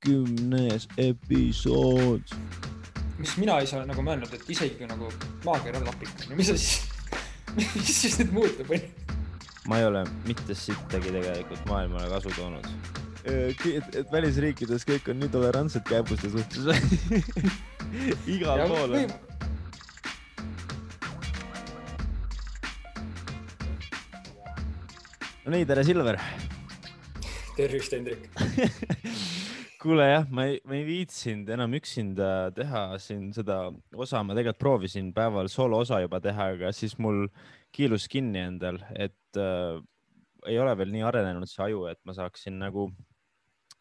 kümnes episood. mis mina ei saa nagu mõelnud, et isegi nagu maakera lapik on ju, mis sa siis, mis siis nüüd muutub, onju. ma ei ole mitte sittagi tegelikult maailmale kasu toonud. et, et välisriikides kõik on nii tolerantsed kääbuste suhtes. igal pool on. no nii, tere, Silver. tervist, Hendrik. kuule jah, ma ei, ma ei viitsinud enam üksinda teha siin seda osa, ma tegelikult proovisin päeval sooloosa juba teha, aga siis mul kiilus kinni endal, et äh, ei ole veel nii arenenud see aju, et ma saaksin nagu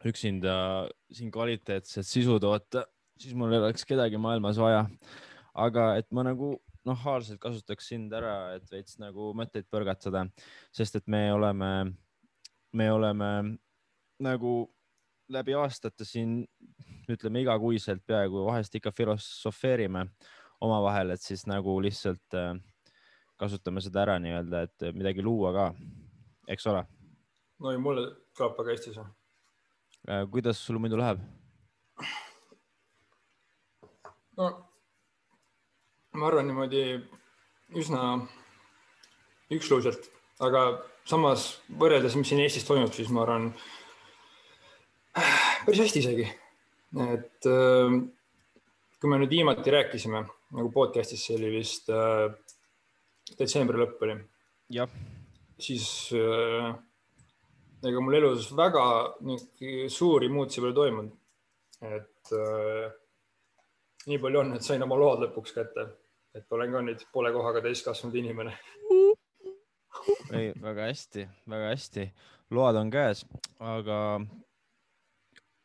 üksinda siin kvaliteetset sisu toota, siis mul ei oleks kedagi maailmas vaja. aga et ma nagu nahaalselt kasutaks sind ära, et veits nagu mõtteid põrgatada, sest et me oleme, me oleme nagu läbi aastate siin ütleme igakuiselt peaaegu vahest ikka filosofeerime omavahel, et siis nagu lihtsalt äh, kasutame seda ära nii-öelda, et midagi luua ka, eks ole. no ja mulle kõlab väga hästi see. kuidas sul muidu läheb? no ma arvan niimoodi üsna üksluiselt, aga samas võrreldes, mis siin Eestis toimub, siis ma arvan päris hästi isegi. et äh, kui me nüüd viimati rääkisime nagu podcast'is, see oli vist äh, detsembri lõpp oli, jah, siis äh, ega mul elus väga suuri muutusi pole toimunud. et äh, nii palju on, et sain oma load lõpuks kätte, et olen ka nüüd poole kohaga täiskasvanud inimene. ei väga hästi, väga hästi, load on käes, aga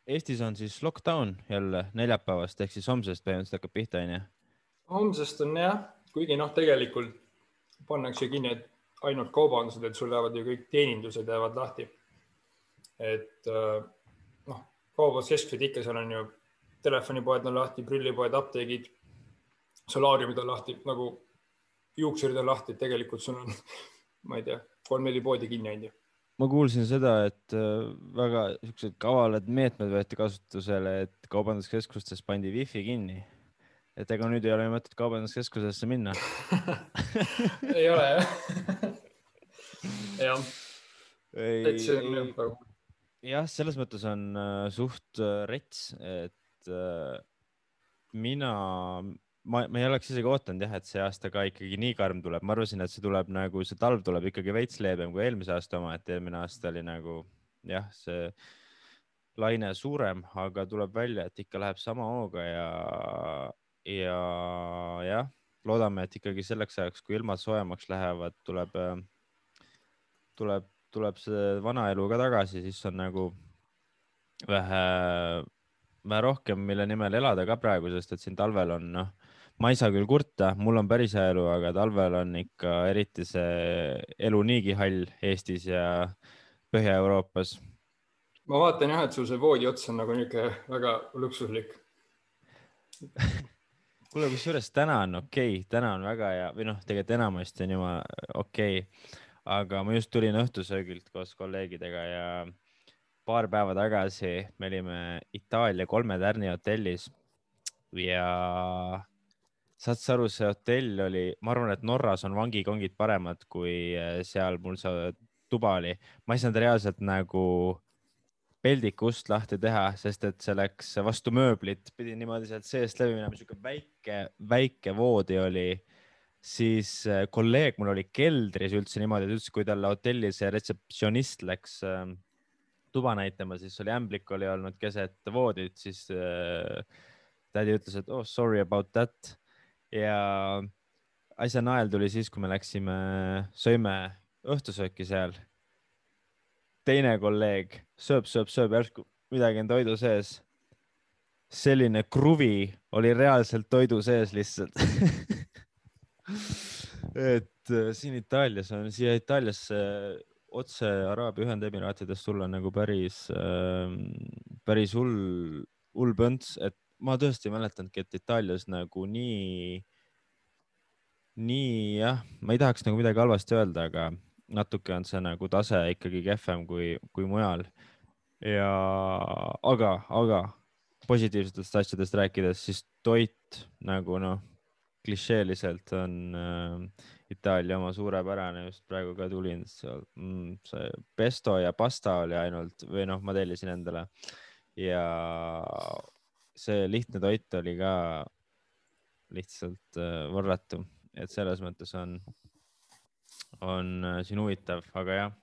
Eestis on siis lockdown jälle neljapäevast ehk siis homsest põhimõtteliselt hakkab pihta, onju. homsest on jah, kuigi noh, tegelikult pannakse kinni ainult kaubandused, et sul jäävad ju kõik teenindused jäävad lahti. et äh, noh, kaubanduskeskused ikka, seal on ju telefonipoed on lahti, prillipoed, apteegid, solaariumid on lahti nagu juuksurid on lahti, tegelikult sul on, ma ei tea, kolm-neli poodi kinni onju. Ma kuulsin seda, et äh, väga siuksed kavalad meetmed võeti kasutusele, et kaubanduskeskustes pandi wifi kinni. et ega nüüd ei ole mõtet kaubanduskeskusesse minna. ei ole jah. jah, et see on jah väga jah, selles mõttes on äh, suht äh, rets, et mina, ma, ma ei oleks isegi ootanud jah, et see aasta ka ikkagi nii karm tuleb, ma arvasin, et see tuleb nagu see talv tuleb ikkagi veits leebem kui eelmise aasta oma, et eelmine aasta oli nagu jah, see laine suurem, aga tuleb välja, et ikka läheb sama hooga ja, ja jah, loodame, et ikkagi selleks ajaks, kui ilmad soojemaks lähevad, tuleb, tuleb, tuleb see vana elu ka tagasi, siis on nagu vähe, vähe rohkem, mille nimel elada ka praegu, sest et siin talvel on noh, ma ei saa küll kurta, mul on päris hea elu, aga talvel on ikka eriti see elu niigi hall Eestis ja Põhja-Euroopas. ma vaatan jah, et sul see voodi ots on nagu niisugune väga luksuslik. kuule, kusjuures täna on okei okay., täna on väga hea või noh, tegelikult enamasti on jumala okei okay., aga ma just tulin õhtusöögilt koos kolleegidega ja paar päeva tagasi me olime Itaalia kolme tärni hotellis ja saad sa aru, see hotell oli, ma arvan, et Norras on vangikongid paremad kui eh, seal mul see tuba oli, ma ei saanud reaalselt nagu peldiku ust lahti teha, sest et see läks vastu mööblit, pidi niimoodi sealt seest läbi minema, sihuke väike, väike voodi oli. siis äh, kolleeg mul oli keldris üldse niimoodi, et üldse, kui talle hotelli see retseptsionist läks äh, tuba näitama, siis oli ämblik oli olnud keset voodit, siis äh, tädi ütles, et oh sorry about that ja asja nael tuli siis, kui me läksime, sõime õhtusööki seal teine kolleeg sööb, sööb, sööb järsku midagi on toidu sees. selline kruvi oli reaalselt toidu sees lihtsalt. et äh, siin Itaalias on, siia Itaaliasse otse Araabia Ühendemiraatidest tulla nagu päris, päris hull, hull pönts, et ma tõesti ei mäletanudki, et Itaalias nagu nii, nii jah, ma ei tahaks nagu midagi halvasti öelda, aga natuke on see nagu tase ikkagi kehvem kui, kui mujal. ja aga, aga positiivsetest asjadest rääkides, siis toit nagu noh, klišeeliselt on äh, Itaalia oma suurepärane, just praegu ka tulin mm,, see pesto ja pasta oli ainult või noh, ma tellisin endale ja see lihtne toit oli ka lihtsalt äh, võrratu, et selles mõttes on, on äh, siin huvitav, aga jah,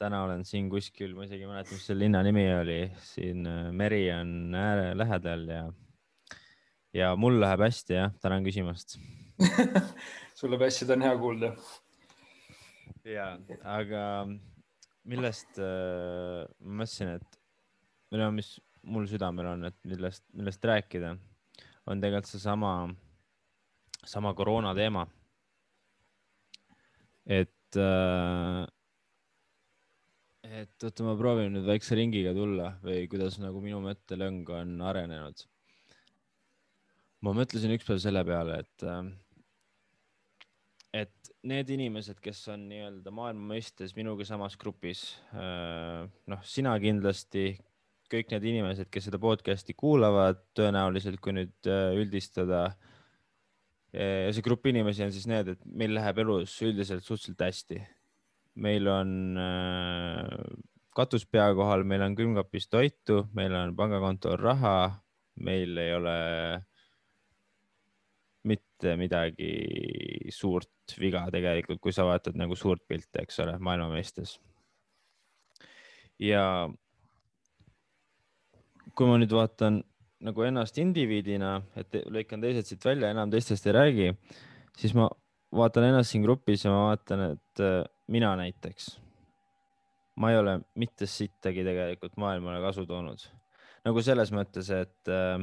täna olen siin kuskil, ma isegi ei mäleta, mis selle linna nimi oli, siin äh, meri on ääre lähedal ja, ja mul läheb hästi jah, tänan küsimast. Sul läheb hästi, seda on hea kuulda. ja, aga millest äh, ma mõtlesin, et või no mis mul südamel on, et millest, millest rääkida, on tegelikult seesama, sama koroona teema. et äh,, et oota, ma proovin nüüd väikse ringiga tulla või kuidas nagu minu mõttelõng on arenenud. ma mõtlesin ükspäev selle peale, et äh, et need inimesed, kes on nii-öelda maailma mõistes minuga samas grupis, äh, noh, sina kindlasti, kõik need inimesed, kes seda podcast'i kuulavad, tõenäoliselt, kui nüüd äh, üldistada. ja see grupp inimesi on siis need, et meil läheb elus üldiselt suhteliselt hästi. meil on äh, katus pea kohal, meil on külmkapis toitu, meil on pangakontol raha, meil ei ole mitte midagi suurt viga tegelikult, kui sa vaatad nagu suurt pilti, eks ole, maailma mõistes. ja kui ma nüüd vaatan nagu ennast indiviidina, et lõikan teised siit välja, enam teistest ei räägi, siis ma vaatan ennast siin grupis ja ma vaatan, et äh, mina näiteks, ma ei ole mitte sittagi tegelikult maailmale kasu toonud. nagu selles mõttes, et äh,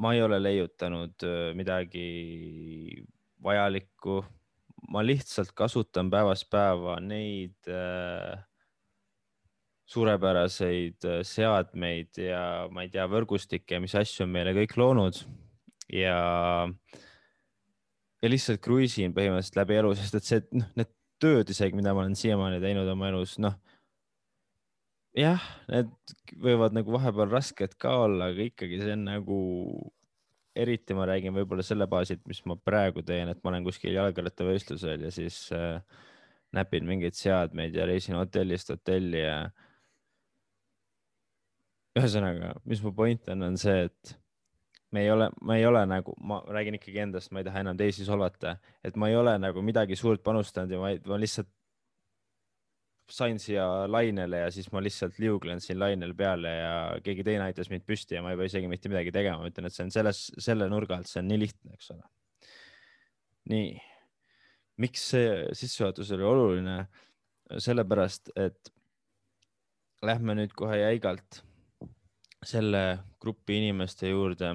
ma ei ole leiutanud äh, midagi vajalikku. ma lihtsalt kasutan päevast päeva neid äh, suurepäraseid äh, seadmeid ja ma ei tea, võrgustikke, mis asju on meile kõik loonud ja, ja lihtsalt kruiisin põhimõtteliselt läbi elu, sest et see, noh, need tööd isegi, mida ma olen siiamaani teinud oma elus, noh. jah, need võivad nagu vahepeal rasked ka olla, aga ikkagi see on nagu, eriti ma räägin võib-olla selle baasilt, mis ma praegu teen, et ma olen kuskil jalgrattavõistlusel ja siis äh, näpin mingeid seadmeid ja reisin hotellist hotelli ja ühesõnaga, mis mu point on, on see, et me ei ole, ma ei ole nagu, ma räägin ikkagi endast, ma ei taha enam teisi solvata, et ma ei ole nagu midagi suurt panustanud ja ma, ma lihtsalt sain siia lainele ja siis ma lihtsalt liuglen siin lainel peale ja keegi teine aitas mind püsti ja ma ei pea isegi mitte midagi tegema, ma ütlen, et see on selles, selle nurga alt, see on nii lihtne, eks ole. nii, miks see sissejuhatus oli oluline? sellepärast, et lähme nüüd kohe jäigalt selle grupi inimeste juurde,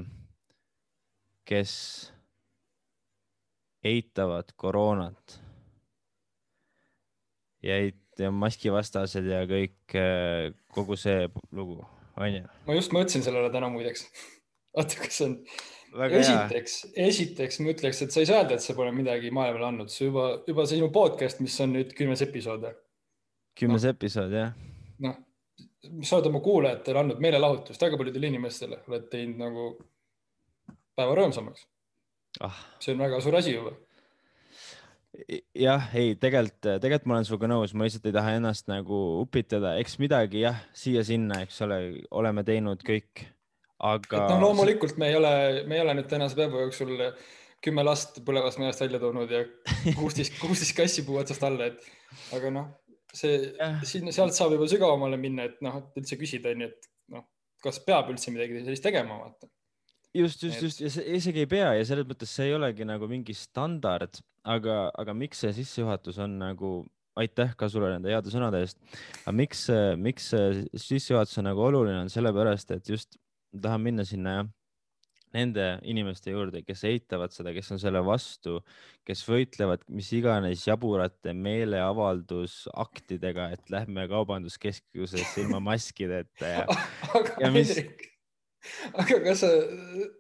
kes eitavad koroonat ja eit- ja maskivastased ja kõik, äh, kogu see lugu, onju. ma just mõtlesin sellele täna muideks. oota, kas on, esiteks, esiteks ma ütleks, et sa ei saa öelda, et sa pole midagi maailmale andnud, see juba, juba sinu podcast, mis on nüüd kümnes episood. kümnes no. episood, jah. noh, sa oled oma kuulajatele andnud meelelahutust väga paljudele inimestele, oled teinud nagu päeva rõõmsamaks ah.. see on väga suur asi juba. jah, ei, tegelikult, tegelikult ma olen sinuga nõus, ma lihtsalt ei taha ennast nagu upitada, eks midagi jah, siia-sinna, eks ole, oleme teinud kõik, aga. no loomulikult me ei ole, me ei ole nüüd tänase päeva jooksul kümme last põlevast majast välja toonud ja kuusteist, kuusteist kassi puu otsast alla, et aga noh see, sinna, sealt saab juba sügavamale minna, et noh, et üldse küsida, onju, et noh, kas peab üldse midagi sellist tegema, vaata. just, just, just ja see isegi ei pea ja selles mõttes see ei olegi nagu mingi standard, aga, aga miks see sissejuhatus on nagu, aitäh ka sulle nende heade sõnade eest. aga miks, miks see sissejuhatus on nagu oluline, on sellepärast, et just tahan minna sinna jah nende inimeste juurde, kes eitavad seda, kes on selle vastu, kes võitlevad mis iganes jaburate meeleavaldusaktidega, et lähme kaubanduskeskusesse ilma maskideta ja aga ja mis... Aga kas sa,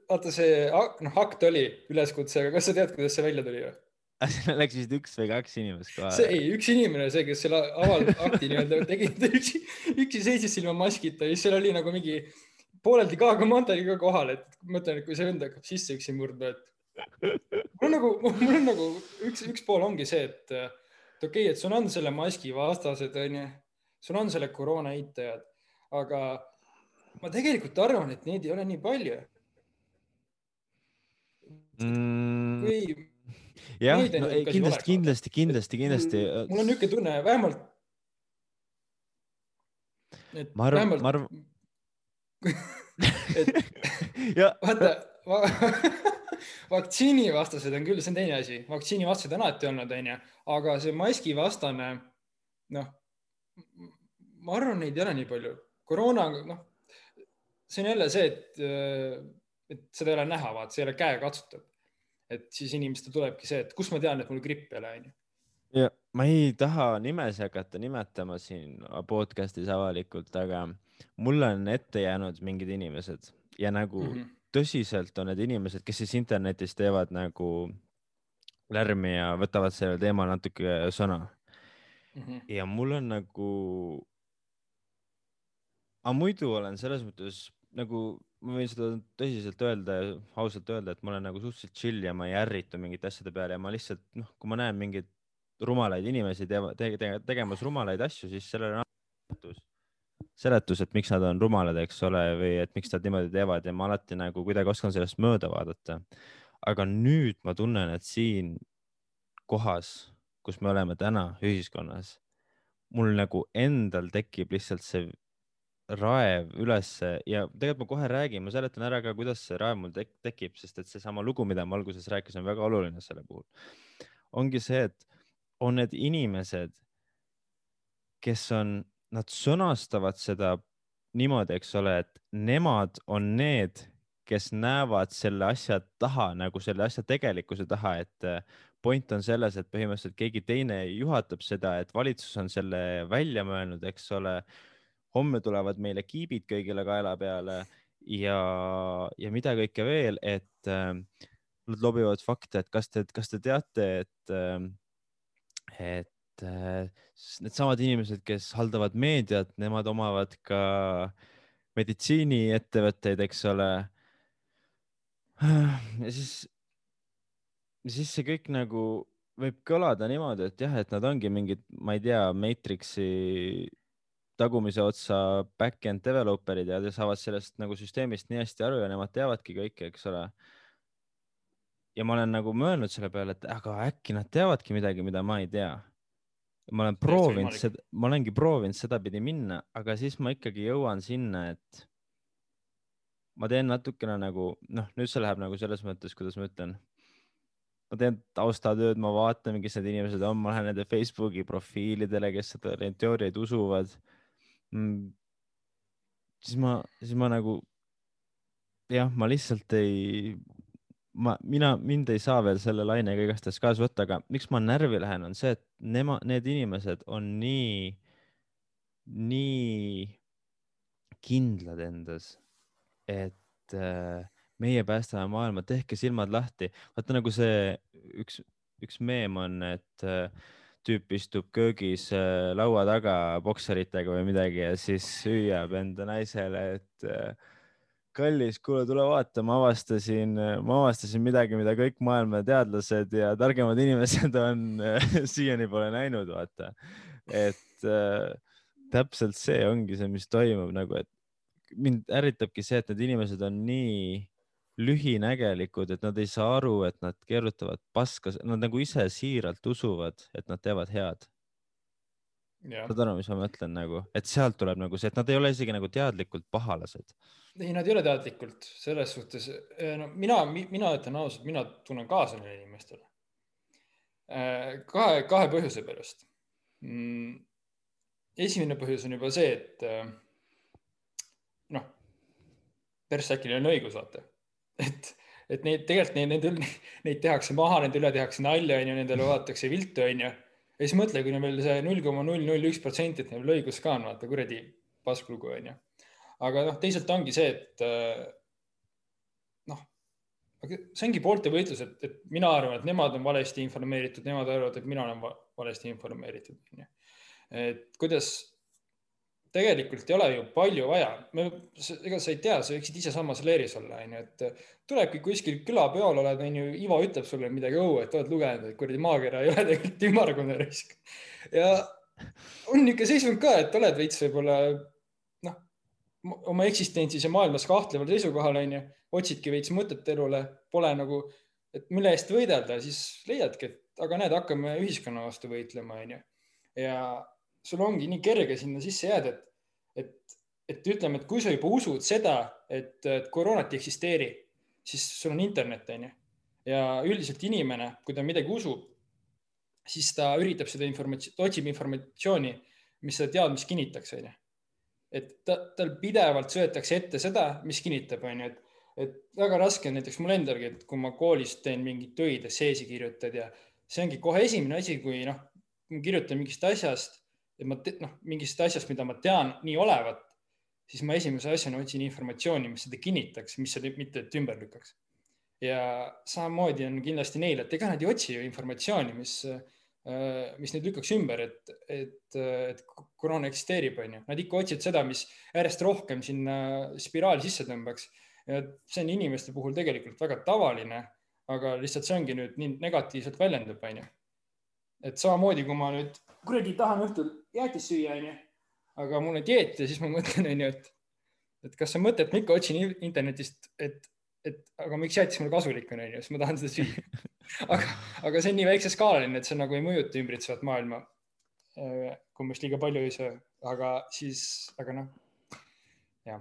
vaata see noh, akt oli üleskutse, aga kas sa tead, kuidas see välja tuli või? seal läks vist üks või kaks inimest see kohale. ei, üks inimene, see, kes selle avaldakti nii-öelda tegi, ta üksi, üksi seisis ilma maskita ja siis seal oli nagu mingi pooleldi K-komandodi ka kohal, et mõtlen, et kui see vend hakkab sisse üksi murdma, et mul on nagu, mul on nagu üks, üks pool ongi see, et et okei okay,, et sul on selle maski vastased, onju, sul on selle koroona eitajad, aga ma tegelikult arvan, et neid ei ole nii palju. Mm, kui jah no, ei, kindlasti, kindlasti, kindlasti, kindlasti. mul, on niisugune tunne, vähemalt. ma arvan, ma arvan, et ja vaata va, vaktsiinivastased on küll, see on teine asi, vaktsiinivastased on alati olnud, onju, aga see maskivastane, noh, ma arvan, neid ei ole nii palju. koroona, noh, see on jälle see, et, et seda ei ole näha, vaata, see ei ole käekatsutav. et siis inimestel tulebki see, et kust ma tean, et mul gripp ei ole, onju. ja ma ei taha nimesi hakata nimetama siin podcast'is avalikult, aga mulle on ette jäänud mingid inimesed ja nagu mm. -hmm. tõsiselt on need inimesed, kes siis internetis teevad nagu lärmi ja võtavad sellel teemal natuke sõna Mhm. ja mul on nagu, aga muidu olen selles mõttes nagu ma võin seda tõsiselt öelda ja ausalt öelda, et ma olen nagu suhteliselt chill ja ma ei ärritu mingite asjade peale ja ma lihtsalt noh, kui ma näen mingeid rumalaid inimesi teeva, te, te, tegemas rumalaid asju, siis sellele on seletus, seletus, et miks nad on rumalad, eks ole, või et miks nad niimoodi teevad ja ma alati nagu kuidagi oskan sellest mööda vaadata. aga nüüd ma tunnen, et siin kohas, kus me oleme täna ühiskonnas, mul nagu endal tekib lihtsalt see raev ülesse ja tegelikult ma kohe räägin, ma seletan ära ka, kuidas see raev mul tek tekib, sest et seesama lugu, mida ma alguses rääkisin, on väga oluline selle puhul. ongi see, et on need inimesed, kes on, nad sõnastavad seda niimoodi, eks ole, et nemad on need, kes näevad selle asja taha nagu selle asja tegelikkuse taha, et äh, point on selles, et põhimõtteliselt keegi teine juhatab seda, et valitsus on selle välja mõelnud, eks ole. Homme tulevad meile kiibid kõigile kaela peale ja, ja mida kõike veel, et äh, nad lobivad fakte, et kas te, kas te teate, et äh,, et äh, s- needsamad inimesed, kes haldavad meediat, nemad omavad ka meditsiiniettevõtteid, eks ole. ja siis, siis see kõik nagu võib kõlada niimoodi, et jah, et nad ongi mingid, ma ei tea, Matrixi tagumise otsa back-end developer'id ja saavad sellest nagu süsteemist nii hästi aru ja nemad teavadki kõike, eks ole. ja ma olen nagu mõelnud selle peale, et aga äkki nad teavadki midagi, mida ma ei tea. Ma olen proovinud seda, ma olengi proovinud sedapidi minna, aga siis ma ikkagi jõuan sinna, et ma teen natukene nagu noh, nüüd see läheb nagu selles mõttes, kuidas ma ütlen. ma teen taustatööd, ma vaatan, kes need inimesed on, ma lähen nende Facebooki profiilidele, kes seda teooriaid usuvad mm,. siis ma, siis ma nagu jah, ma lihtsalt ei, ma, mina, mind ei saa veel selle lainega igastahes kaasa võtta, aga miks ma närvi lähen, on see, et nema, need inimesed on nii, nii kindlad endas, et äh, meie päästame maailma, tehke silmad lahti. vaata nagu see üks, üks meem on, et äh, tüüp istub köögis äh, laua taga bokseritega või midagi ja siis hüüab enda naisele, et äh, kallis, kuule, tule vaata, ma avastasin, ma avastasin midagi, mida kõik maailma teadlased ja targemad inimesed on äh, siiani pole näinud, vaata. et äh, täpselt see ongi see, mis toimub nagu, et mind ärritabki see, et need inimesed on nii lühinägelikud, et nad ei saa aru, et nad keerutavad paska, nad nagu ise siiralt usuvad, et nad teevad head. Saad aru, mis ma mõtlen nagu, et sealt tuleb nagu see, et nad ei ole isegi nagu teadlikult pahalased. ei, nad ei ole teadlikult selles suhtes, no mina, mina ütlen ausalt, mina tunnen kaasa neile inimestele. kahe, kahe põhjuse pärast. esimene põhjus on juba see, et äh, noh, neil on õigus, vaata. et, et neid tegelikult neid, neid, neid tehakse maha, nende üle tehakse nalja, onju, nendele vaadatakse viltu, onju. Ja siis mõtle, kui neil veel see null koma null null üks protsenti, et neil õigus ka on, vaata kuradi pasklugu, onju. aga noh, teisalt ongi see, et äh, noh, see ongi poolte võitlus, et, et mina arvan, et nemad on valesti informeeritud, nemad arvavad, et mina olen valesti informeeritud, onju. et kuidas tegelikult ei ole ju palju vaja, ega sa ei tea, sa võiksid ise samas leeris olla, onju, et tulebki kuskil külapeol oled, onju, Ivo ütleb sulle midagi et oled lugenud, et kuradi maakera ei ole tegelikult ümmargune risk. ja on niisugune seisund ka, et oled veits võib-olla noh, oma eksistentsis ja maailmas kahtleval seisukohal, onju, otsidki veits mõtet elule, pole nagu, et mille eest võidelda, siis leiadki, et aga näed, hakkame ühiskonna vastu võitlema, onju. ja sul ongi nii kerge sinna sisse jääda, et, et, et ütleme, et kui sa juba usud seda, et, et koroonat ei eksisteeri, siis sul on internet, onju. ja üldiselt inimene, kui ta midagi usub, siis ta üritab seda informatsiooni, otsib informatsiooni, mis seda teadmist kinnitaks, onju. et ta, tal pidevalt söötakse ette seda, mis kinnitab, onju, et, et väga raske on näiteks mul endalgi, et kui ma koolis teen mingeid töid, esseesi kirjutad ja see ongi kohe esimene asi, kui noh, kirjutan mingist asjast et ma noh, mingist asjast, mida ma tean nii olevat, siis ma esimese asjana otsin informatsiooni, mis seda kinnitaks, mis seda mitte ümber lükkaks. ja samamoodi on kindlasti neil, et ega nad ei otsi ju informatsiooni, mis, äh, mis neid lükkaks ümber, et, et, et koroona eksisteerib, onju. Nad ikka otsivad seda, mis järjest rohkem sinna spiraali sisse tõmbaks. see on inimeste puhul tegelikult väga tavaline, aga lihtsalt see ongi nüüd nii negatiivselt väljendub, onju. Et samamoodi, kui ma nüüd kuradi tahan õhtul jäätist süüa, onju. aga mul on dieet ja siis ma mõtlen, onju, et, et kas on mõtet, ma ikka otsin internetist, et, et aga miks jäätis mulle kasulik on, onju, siis ma tahan seda süüa aga, aga see on nii väikseskaalaline, et see nagu ei mõjuta ümbritsevat maailma. Äh, kui ma just liiga palju ei söö, aga siis, aga noh, jah.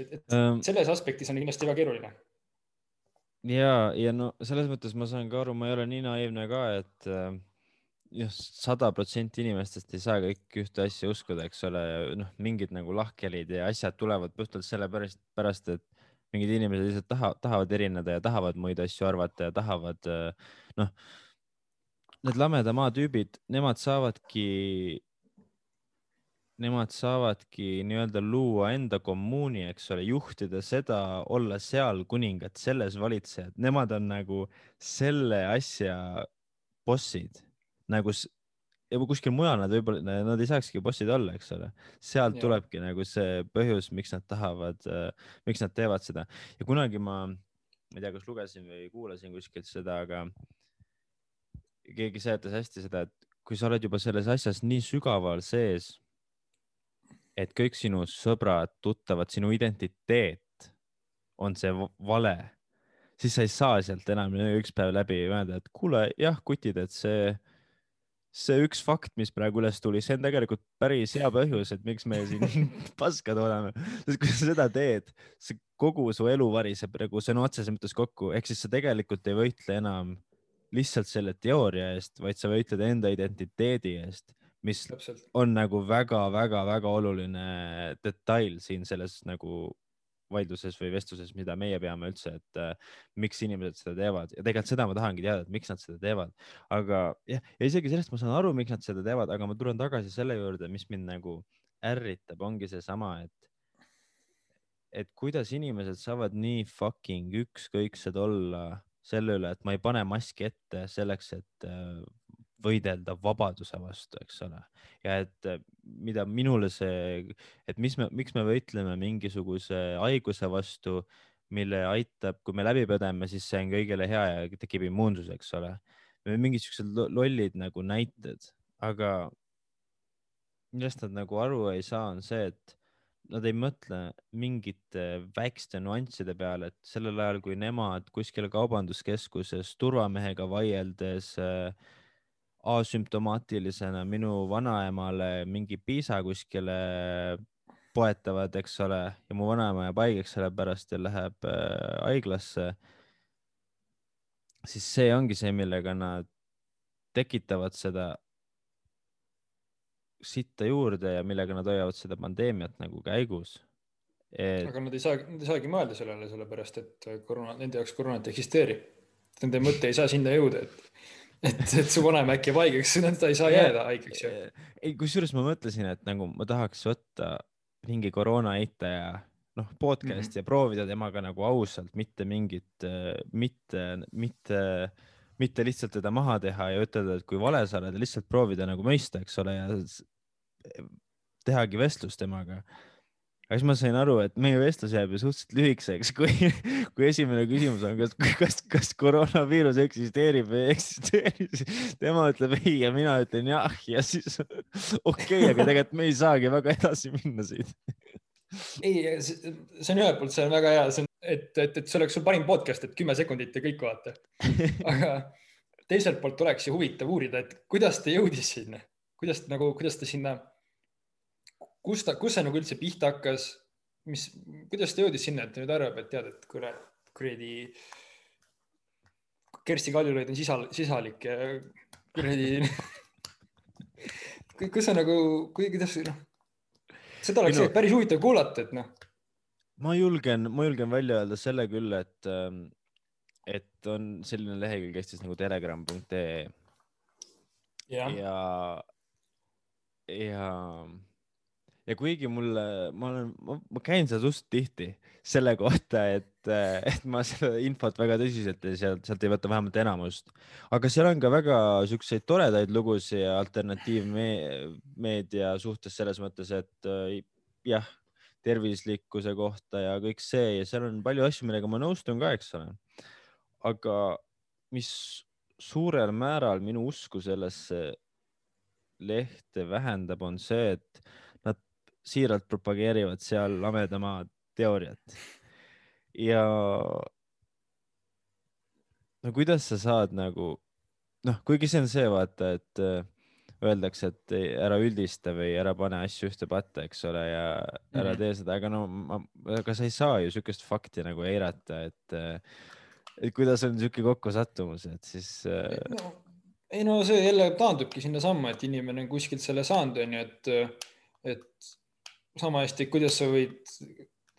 et, et um, selles aspektis on kindlasti väga keeruline ja, ja no selles mõttes ma saan ka aru, ma ei ole nii naiivne ka, et äh, just sada protsenti inimestest ei saa kõiki ühte asja uskuda, eks ole, noh, mingid nagu lahkhelid ja asjad tulevad puhtalt sellepärast, pärast, et mingid inimesed lihtsalt taha, tahavad erineda ja tahavad muid asju arvata ja tahavad, noh, need lameda maa tüübid, nemad saavadki, nemad saavadki nii-öelda luua enda kommuuni, eks ole, juhtida seda, olla seal kuningad, selles valitsejad, nemad on nagu selle asja bossid nagu ja kuskil mujal nad võib-olla, nad ei saakski bossid olla, eks ole. sealt ja. tulebki nagu see põhjus, miks nad tahavad äh,, miks nad teevad seda ja kunagi ma, ma ei tea, kas lugesin või kuulasin kuskilt seda, aga keegi seletas hästi seda, et kui sa oled juba selles asjas nii sügaval sees, et kõik sinu sõbrad, tuttavad, sinu identiteet on see vale, siis sa ei saa sealt enam üks päev läbi öelda, et kuule, jah, kutid, et see see üks fakt, mis praegu üles tuli, see on tegelikult päris hea põhjus, et miks me siin paska toodame, sest kui sa seda teed, see kogu su elu variseb nagu sõna otseses mõttes kokku, ehk siis sa tegelikult ei võitle enam lihtsalt selle teooria eest, vaid sa võitled enda identiteedi eest, mis Täpselt. on nagu väga-väga-väga oluline detail siin selles nagu vaidluses või vestluses, mida meie peame üldse, et äh, miks inimesed seda teevad ja tegelikult seda ma tahangi teada, et miks nad seda teevad. aga jah, ja isegi sellest ma saan aru, miks nad seda teevad, aga ma tulen tagasi selle juurde, mis mind nagu ärritab, ongi seesama, et, et kuidas inimesed saavad nii fucking ükskõiksed olla selle üle, et ma ei pane maski ette selleks, et äh, võidelda vabaduse vastu, eks ole. ja et mida minule see, et mis me, miks me võitleme mingisuguse haiguse vastu, mille aitab, kui me läbi põdeme, siis see on kõigile hea ja tekib immuunsus, eks ole. mingid siuksed lollid nagu näited, aga millest nad nagu aru ei saa, on see, et nad ei mõtle mingite väikeste nüansside peale, et sellel ajal, kui nemad kuskil kaubanduskeskuses turvamehega vaieldes äh, asümptomaatilisena minu vanaemale mingi piisa kuskile poetavad, eks ole, ja mu vanaema jääb haigeks sellepärast ja läheb äh, haiglasse. siis see ongi see, millega nad tekitavad seda sitta juurde ja millega nad hoiavad seda pandeemiat nagu käigus et.... aga nad ei saa, nad ei saagi mõelda sellele, sellepärast et koroona, nende jaoks koroonat eksisteerib. Nende mõte ei saa sinna jõuda, et et, et su vanaema äkki jääb haigeks, ta ei saa jääda haigeks ju. ei, kusjuures ma mõtlesin, et nagu ma tahaks võtta mingi koroona eitaja noh, podcast'i mm -hmm. ja proovida temaga nagu ausalt, mitte mingit, mitte, mitte, mitte lihtsalt teda maha teha ja ütelda, et kui vale sa oled lihtsalt proovida nagu mõista, eks ole, ja tehagi vestlust temaga aga siis ma sain aru, et meie vestlus jääb ju suhteliselt lühikeseks, kui, kui esimene küsimus on, kas, kas, kas koroonaviirus eksisteerib või ei eksisteeri, siis tema ütleb ei ja mina ütlen jah ja siis okei okay,, aga tegelikult me ei saagi väga edasi minna siit. ei, see on ühelt poolt, see on väga hea, see on, et, et, et see oleks sul parim podcast, et kümme sekundit ja kõik vaata. aga teiselt poolt oleks ju huvitav uurida, et kuidas ta jõudis sinna, kuidas nagu, kuidas ta sinna kus ta, kus see nagu üldse pihta hakkas, mis, kuidas ta jõudis sinna, et ta nüüd arvab, et tead, et kurat, kuradi Kersti Kaljulaid on sisal, sisalik ja kuradi kus sa nagu, kuidas noh, seda oleks Minu... päris huvitav kuulata, et noh. ma julgen, ma julgen välja öelda selle küll, et, ähm, et on selline lehekülg Eestis nagu telegram.ee ja, ja, ja ja kuigi mulle, ma olen, ma käin seal suht tihti selle kohta, et, et ma seda infot väga tõsiselt ja sealt, sealt ei võta vähemalt enamust. aga seal on ka väga siukseid toredaid lugusid ja alternatiivmeedia suhtes selles mõttes, et jah, tervislikkuse kohta ja kõik see ja seal on palju asju, millega ma nõustun ka, eks ole. aga mis suurel määral minu usku sellesse lehte vähendab, on see, et siiralt propageerivad seal lameda maa teooriat. ja no kuidas sa saad nagu noh, kuigi see on see, vaata, et äh, öeldakse, et ära üldista või ära pane asju ühte patta, eks ole, ja ära mm. tee seda, aga no ma, aga sa ei saa ju sihukest fakti nagu eirata, et, äh, et kuidas on sihuke kokkusattumus, et siis äh.... No, ei no see jälle taandubki sinnasamma, et inimene on kuskilt selle saanud, onju, et, et sama hästi, kuidas sa võid,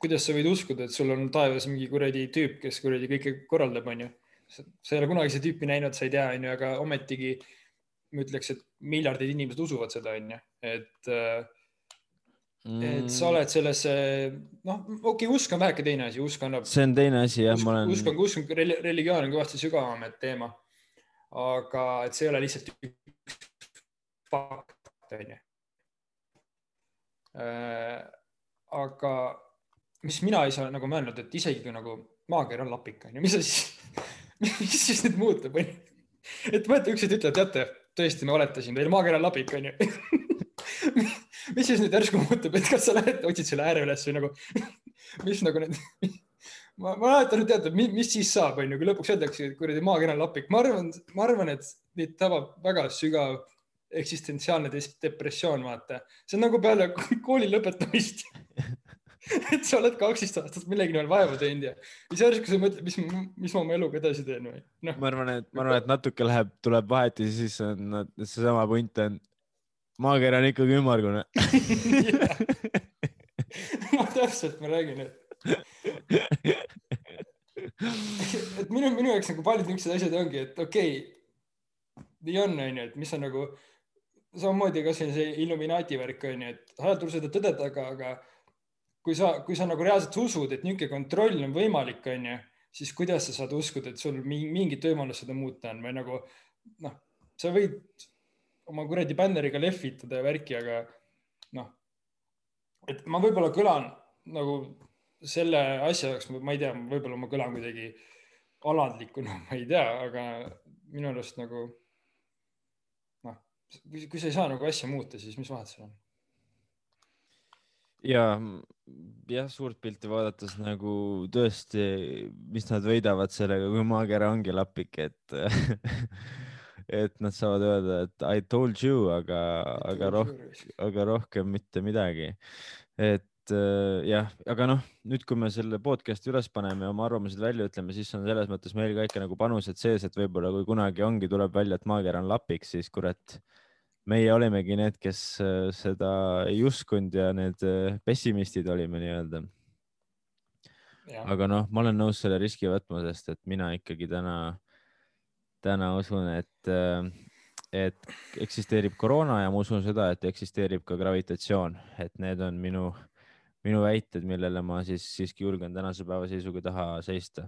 kuidas sa võid uskuda, et sul on taevas mingi kuradi tüüp, kes kuradi kõike korraldab, onju. sa ei ole kunagi seda tüüpi näinud, sa ei tea, onju, aga ometigi ma ütleks, et miljardid inimesed usuvad seda, onju, et mm. et sa oled sellesse, noh, okei okay,, usk on väheke teine asi, usk annab. see on teine asi jah, ma olen. usk on, usk on, religioon on kõvasti sügavam teema. aga et see ei ole lihtsalt üks fakt, onju. Äh, aga mis mina ei saa nagu mõelnud, et isegi kui nagu maakeer on lapik, onju, mis sa siis mis siis nüüd muutub, onju. et võeta üksteist ütleb, teate, tõesti, ma oletasin, teil maakeer on lapik, onju mis siis nüüd järsku muutub, et kas sa lähed, otsid selle ääre üles või nagu, mis nagu need ma, ma mäletan, et teate, mis siis saab, onju, kui lõpuks öeldakse, et kuradi maakeer on lapik, ma arvan, ma arvan, et neid tabab väga sügav eksistentsiaalne depressioon, vaata. see on nagu peale kooli lõpetamist. Et sa oled kaksteist aastat millegi nimel vaeva teinud ja siis järsku sa mõtled, mis, mis ma oma eluga edasi teen või no.. ma arvan, et ma arvan, et natuke läheb, tuleb vahet ja siis on seesama punt on, maakera on ikkagi ümmargune. Ma täpselt, ma räägin, et et minu, minu jaoks nagu paljud niisugused asjad ongi, et okei okay,, nii on, onju, et mis on nagu samamoodi kasvõi see Illuminati värk on ju, et sa ajad seda tõde taga, aga kui sa, kui sa nagu reaalselt usud, et niisugune kontroll on võimalik, on ju, siis kuidas sa saad uskuda, et sul mingit võimalust seda muuta on? Või nagu noh, sa võid oma kuradi bänneriga lehvitada ja värki, aga noh, et ma võib-olla kõlan nagu selle asja jaoks, ma ei tea, võib-olla ma kõlan kuidagi alandlikuna, ma ei tea, aga minu arust nagu kui, kui sa ei saa nagu asja muuta, siis mis vahet seal on? ja jah, suurt pilti vaadates nagu tõesti, mis nad võidavad sellega, kui maakera ongi lapik, et et nad saavad öelda, et I told you, aga, aga rohkem, aga rohkem mitte midagi. et äh, jah, aga noh, nüüd, kui me selle podcast'i üles paneme ja oma arvamused välja ütleme, siis on selles mõttes meil ka ikka nagu panused sees, et võib-olla kui kunagi ongi, tuleb välja, et maakera on lapik, siis kurat meie olimegi need, kes äh, seda ei uskunud ja need äh, pessimistid olime nii-öelda. aga noh, ma olen nõus selle riski võtma, sest et mina ikkagi täna, täna usun, et, äh, et eksisteerib koroona ja ma usun seda, et eksisteerib ka gravitatsioon, et need on minu, minu väited, millele ma siis siiski julgen tänase päeva seisuga taha seista.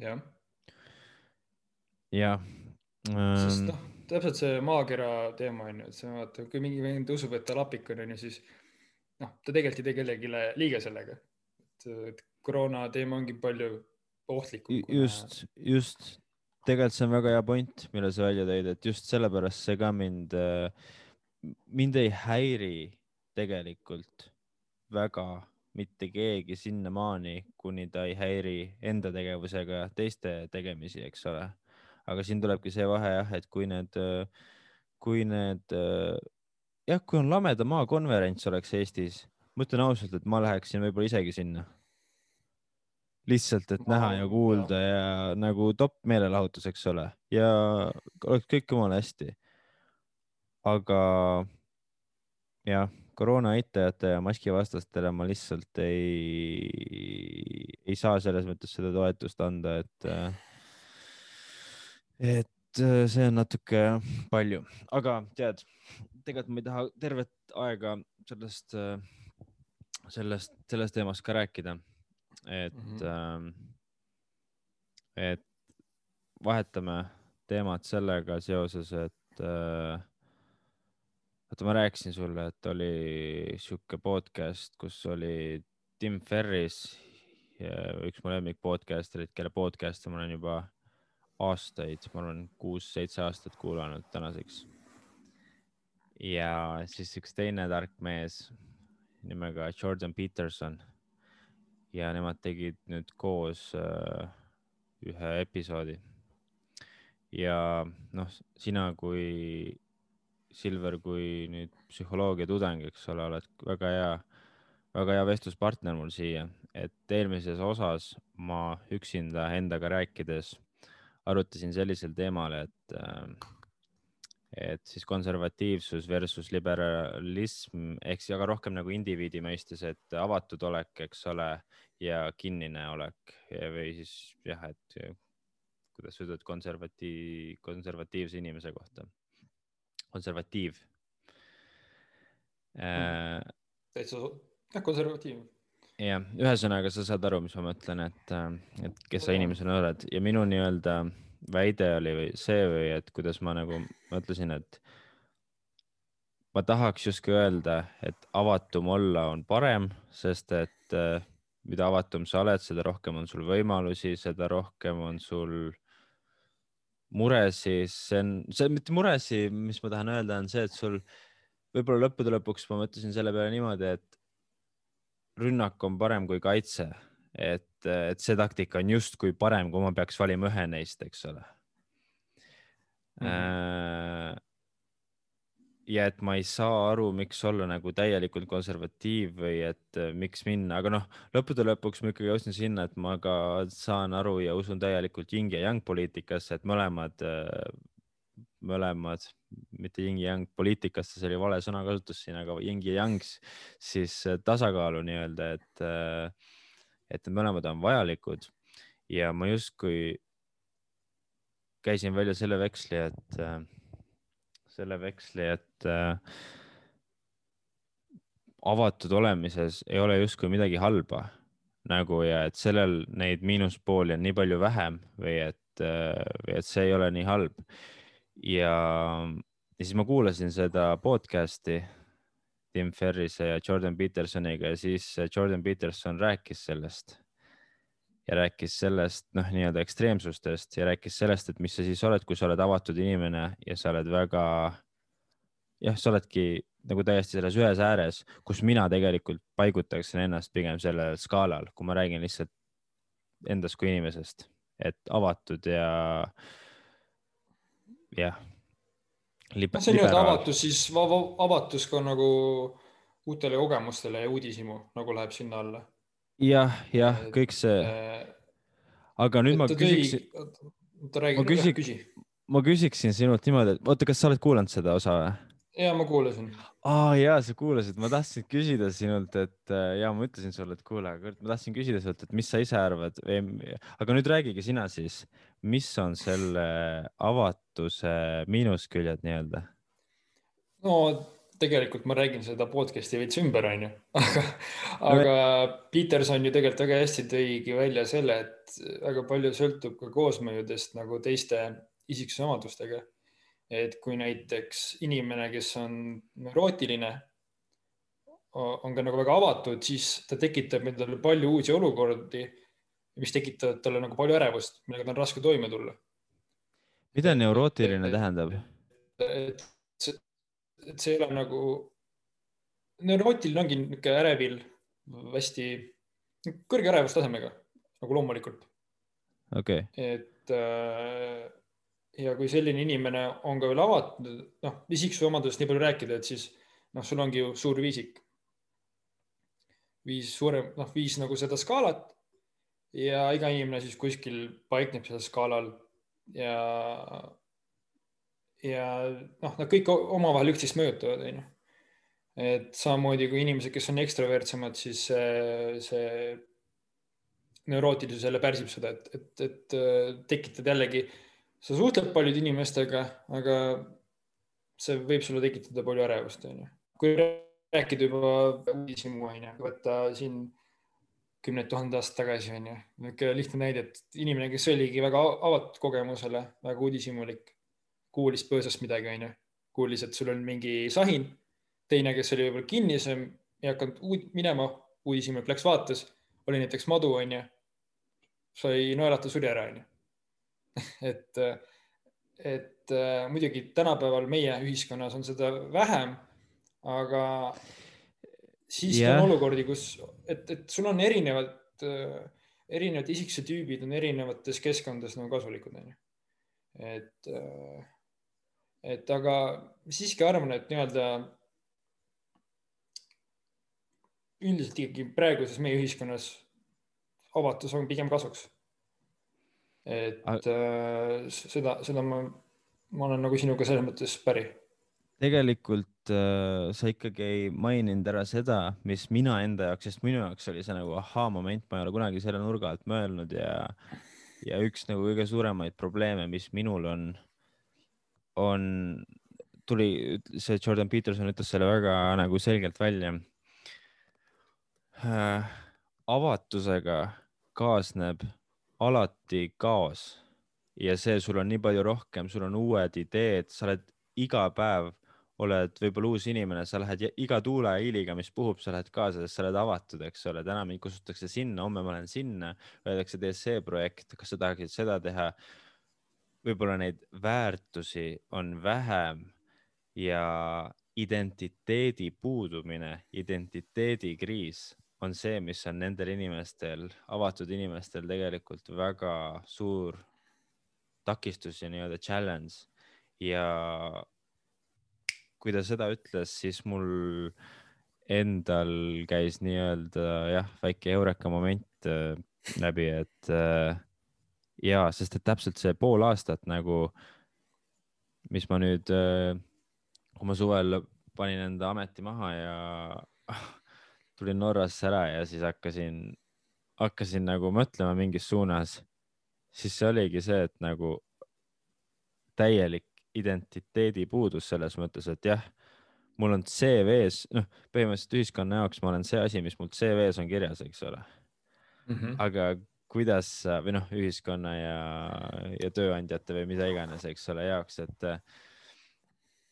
jah. jah. sest ähm, noh, täpselt see maakera teema on ju, et sa vaata, kui mingi vend usub, et ta lapik on, on ju, siis noh, ta tegelikult ei tee kellelegi liiga sellega. et koroona teema ongi palju ohtlikum. just, just, tegelikult see on väga hea point, mille sa välja tõid, et just sellepärast see ka mind, mind ei häiri tegelikult väga mitte keegi sinnamaani, kuni ta ei häiri enda tegevusega teiste tegemisi, eks ole. aga siin tulebki see vahe jah, et kui need, kui need jah, kui on Lameda maa konverents oleks Eestis, ma ütlen ausalt, et ma läheksin võib-olla isegi sinna. lihtsalt, et näha ja kuulda ja. ja nagu top meelelahutus, eks ole, ja oleks kõik jumala hästi. aga jah, koroona eitajate ja maskivastastele ma lihtsalt ei, ei saa selles mõttes seda toetust anda, et, et see on natuke palju, aga tead tegelikult ma ei taha tervet aega sellest, äh, sellest, sellest teemast ka rääkida. et mm, -hmm. et vahetame teemat sellega seoses, et äh, vaata, ma rääkisin sulle, et oli sihuke podcast, kus oli Tim Ferris, üks mu lemmik podcasterid, kelle podcast'e ma olen juba aastaid, ma arvan, kuus-seitse aastat kuulanud tänaseks ja siis üks teine tark mees nimega Jordan Peterson. ja nemad tegid nüüd koos äh, ühe episoodi. ja noh, sina kui Silver, kui nüüd psühholoogia tudeng, eks ole, oled väga hea, väga hea vestluspartner mul siia, et eelmises osas ma üksinda endaga rääkides arutasin sellisel teemal, et äh, et siis konservatiivsus versus liberalism ehk siis aga rohkem nagu indiviidi mõistes, et avatud olek, eks ole, ja kinnine olek. Või siis jah, et kuidas sa ütled konservatiiv, konservatiivse inimese kohta, konservatiiv äh,. täitsa, jah, konservatiiv. jah, ühesõnaga sa saad aru, mis ma mõtlen, et, et kes sa inimesena oled ja minu nii-öelda väide oli või see või et kuidas ma nagu mõtlesin, et ma tahaks justkui öelda, et avatum olla on parem, sest et äh, mida avatum sa oled, seda rohkem on sul võimalusi, seda rohkem on sul muresid, see on, see mitte muresid, mis ma tahan öelda, on see, et sul võib-olla lõppude lõpuks ma mõtlesin selle peale niimoodi, et rünnak on parem kui kaitse et, et see taktika on justkui parem, kui ma peaks valima ühe neist, eks ole mm. -hmm. Ja et ma ei saa aru, miks olla nagu täielikult konservatiiv või et äh, miks minna, aga noh, lõppude lõpuks ma ikkagi jõudsin sinna, et ma ka saan aru ja usun täielikult yin ja yang poliitikasse, et mõlemad, äh, mõlemad, mitte yin ja yang poliitikasse, see oli vale sõnakasutus siin, aga yin ja yang siis tasakaalu nii-öelda, et äh, et mõlemad on vajalikud. Ja ma justkui käisin välja selle veksli, et äh, selle veksli, et äh, avatud olemises ei ole justkui midagi halba nagu ja et sellel neid miinuspooli on nii palju vähem või et äh,, või et see ei ole nii halb. ja, ja siis ma kuulasin seda podcast'i Tim Ferrise ja Jordan Petersoniga ja siis Jordan Peterson rääkis sellest ja rääkis sellest noh, nii-öelda ekstreemsustest ja rääkis sellest, et mis sa siis oled, kui sa oled avatud inimene ja sa oled väga jah, sa oledki nagu täiesti selles ühes ääres, kus mina tegelikult paigutaksin ennast pigem sellel skaalal, kui ma räägin lihtsalt endast kui inimesest, et avatud ja jah, Liber, see nii-öelda avatus siis, avatus ka nagu uutele kogemustele ja uudishimu nagu läheb sinna alla. Jah, jah, kõik see. aga nüüd ma küsiksin. ma küsin, ma küsiksin sinult niimoodi, et oota, kas sa oled kuulanud seda osa või? ja ma kuulasin. aa ja sa kuulasid, ma tahtsin küsida sinult, et äh, ja ma ütlesin sulle, et kuule, ma tahtsin küsida sinult, et mis sa ise arvad, aga nüüd räägigi sina siis, mis on selle avatuse miinusküljed nii-öelda? no tegelikult ma räägin seda podcast'i veits ümber, onju, aga, aga Peterson ju tegelikult väga hästi tõigi välja selle, et väga palju sõltub ka koosmõjudest nagu teiste isiksusomadustega. et kui näiteks inimene, kes on neurootiline, on ka nagu väga avatud, siis ta tekitab endale palju uusi olukordi, mis tekitavad talle nagu palju ärevust, millega tal on raske toime tulla. mida neurootiline tähendab? et et see ei ole nagu, neurootiline ongi niisugune ärevil, hästi kõrge ärevustasemega nagu loomulikult. okei okay.. et äh, ja kui selline inimene on ka veel avatud, noh, isiksuse omadusest nii palju rääkida, et siis noh, sul ongi ju suur viisik. viis suurem, noh, viis nagu seda skaalat ja iga inimene siis kuskil paikneb sellel skaalal ja ja noh, nad kõik omavahel üksteist mõjutavad, onju. et samamoodi kui inimesed, kes on ekstravertsemad, siis see, see neurootilisus jälle pärsib seda, et, et, et tekitad jällegi, sa suhtled paljude inimestega, aga see võib sulle tekitada palju ärevust, onju. kui rääkida juba uudishimu, onju, võtta siin kümneid tuhandeid aastaid tagasi, onju. niisugune lihtne näide, et inimene, kes oligi väga avatud kogemusele, väga uudishimulik kuulis põõsast midagi, onju. kuulis, et sul on mingi sahin. teine, kes oli võib-olla kinnisem, ei hakanud uud, minema, uudishimulik läks vaatas, oli näiteks madu, onju. sai naelata, suri ära, onju. et, et äh, muidugi tänapäeval meie ühiskonnas on seda vähem, aga siiski yeah. on olukordi, kus, et, et sul on erinevad äh,, erinevad isiksuse tüübid on erinevates keskkondades nagu kasulikud, onju. et äh, et aga siiski arvan, et nii-öelda üldiselt ikkagi praeguses meie ühiskonnas avatus on pigem kasuks. et aga... äh, seda, seda ma, ma olen nagu sinuga selles mõttes päri. tegelikult äh, sa ikkagi ei maininud ära seda, mis mina enda jaoks, sest minu jaoks oli see nagu ahhaa-moment, ma ei ole kunagi selle nurga alt mõelnud ja, ja üks nagu kõige suuremaid probleeme, mis minul on on, tuli, see Jordan Peterson ütles selle väga nagu selgelt välja. Äh,. avatusega kaasneb alati kaos ja see, sul on nii palju rohkem, sul on uued ideed, sa oled iga päev oled võib-olla uus inimene, sa lähed iga tuuleiiliga, mis puhub, sa lähed kaasa, sest sa oled avatud, eks ole, täna mind kutsutakse sinna, homme ma lähen sinna, öeldakse, tee see projekt, kas sa tahaksid seda teha võib-olla neid väärtusi on vähem ja identiteedi puudumine, identiteedikriis on see, mis on nendel inimestel, avatud inimestel tegelikult väga suur takistus ja nii-öelda challenge. ja kui ta seda ütles, siis mul endal käis nii-öelda jah, väike eureka moment äh, läbi, et äh, ja sest et täpselt see pool aastat nagu, mis ma nüüd, äh, kui ma suvel panin enda ameti maha ja tulin Norrasse ära ja siis hakkasin, hakkasin nagu mõtlema mingis suunas, siis see oligi see, et nagu täielik identiteedi puudus selles mõttes, et jah, mul on CV-s, noh, põhimõtteliselt ühiskonna jaoks ma olen see asi, mis mul CV-s on kirjas, eks ole mm. -hmm. aga kuidas või noh, ühiskonna ja, ja tööandjate või mida iganes, eks ole, jaoks, et,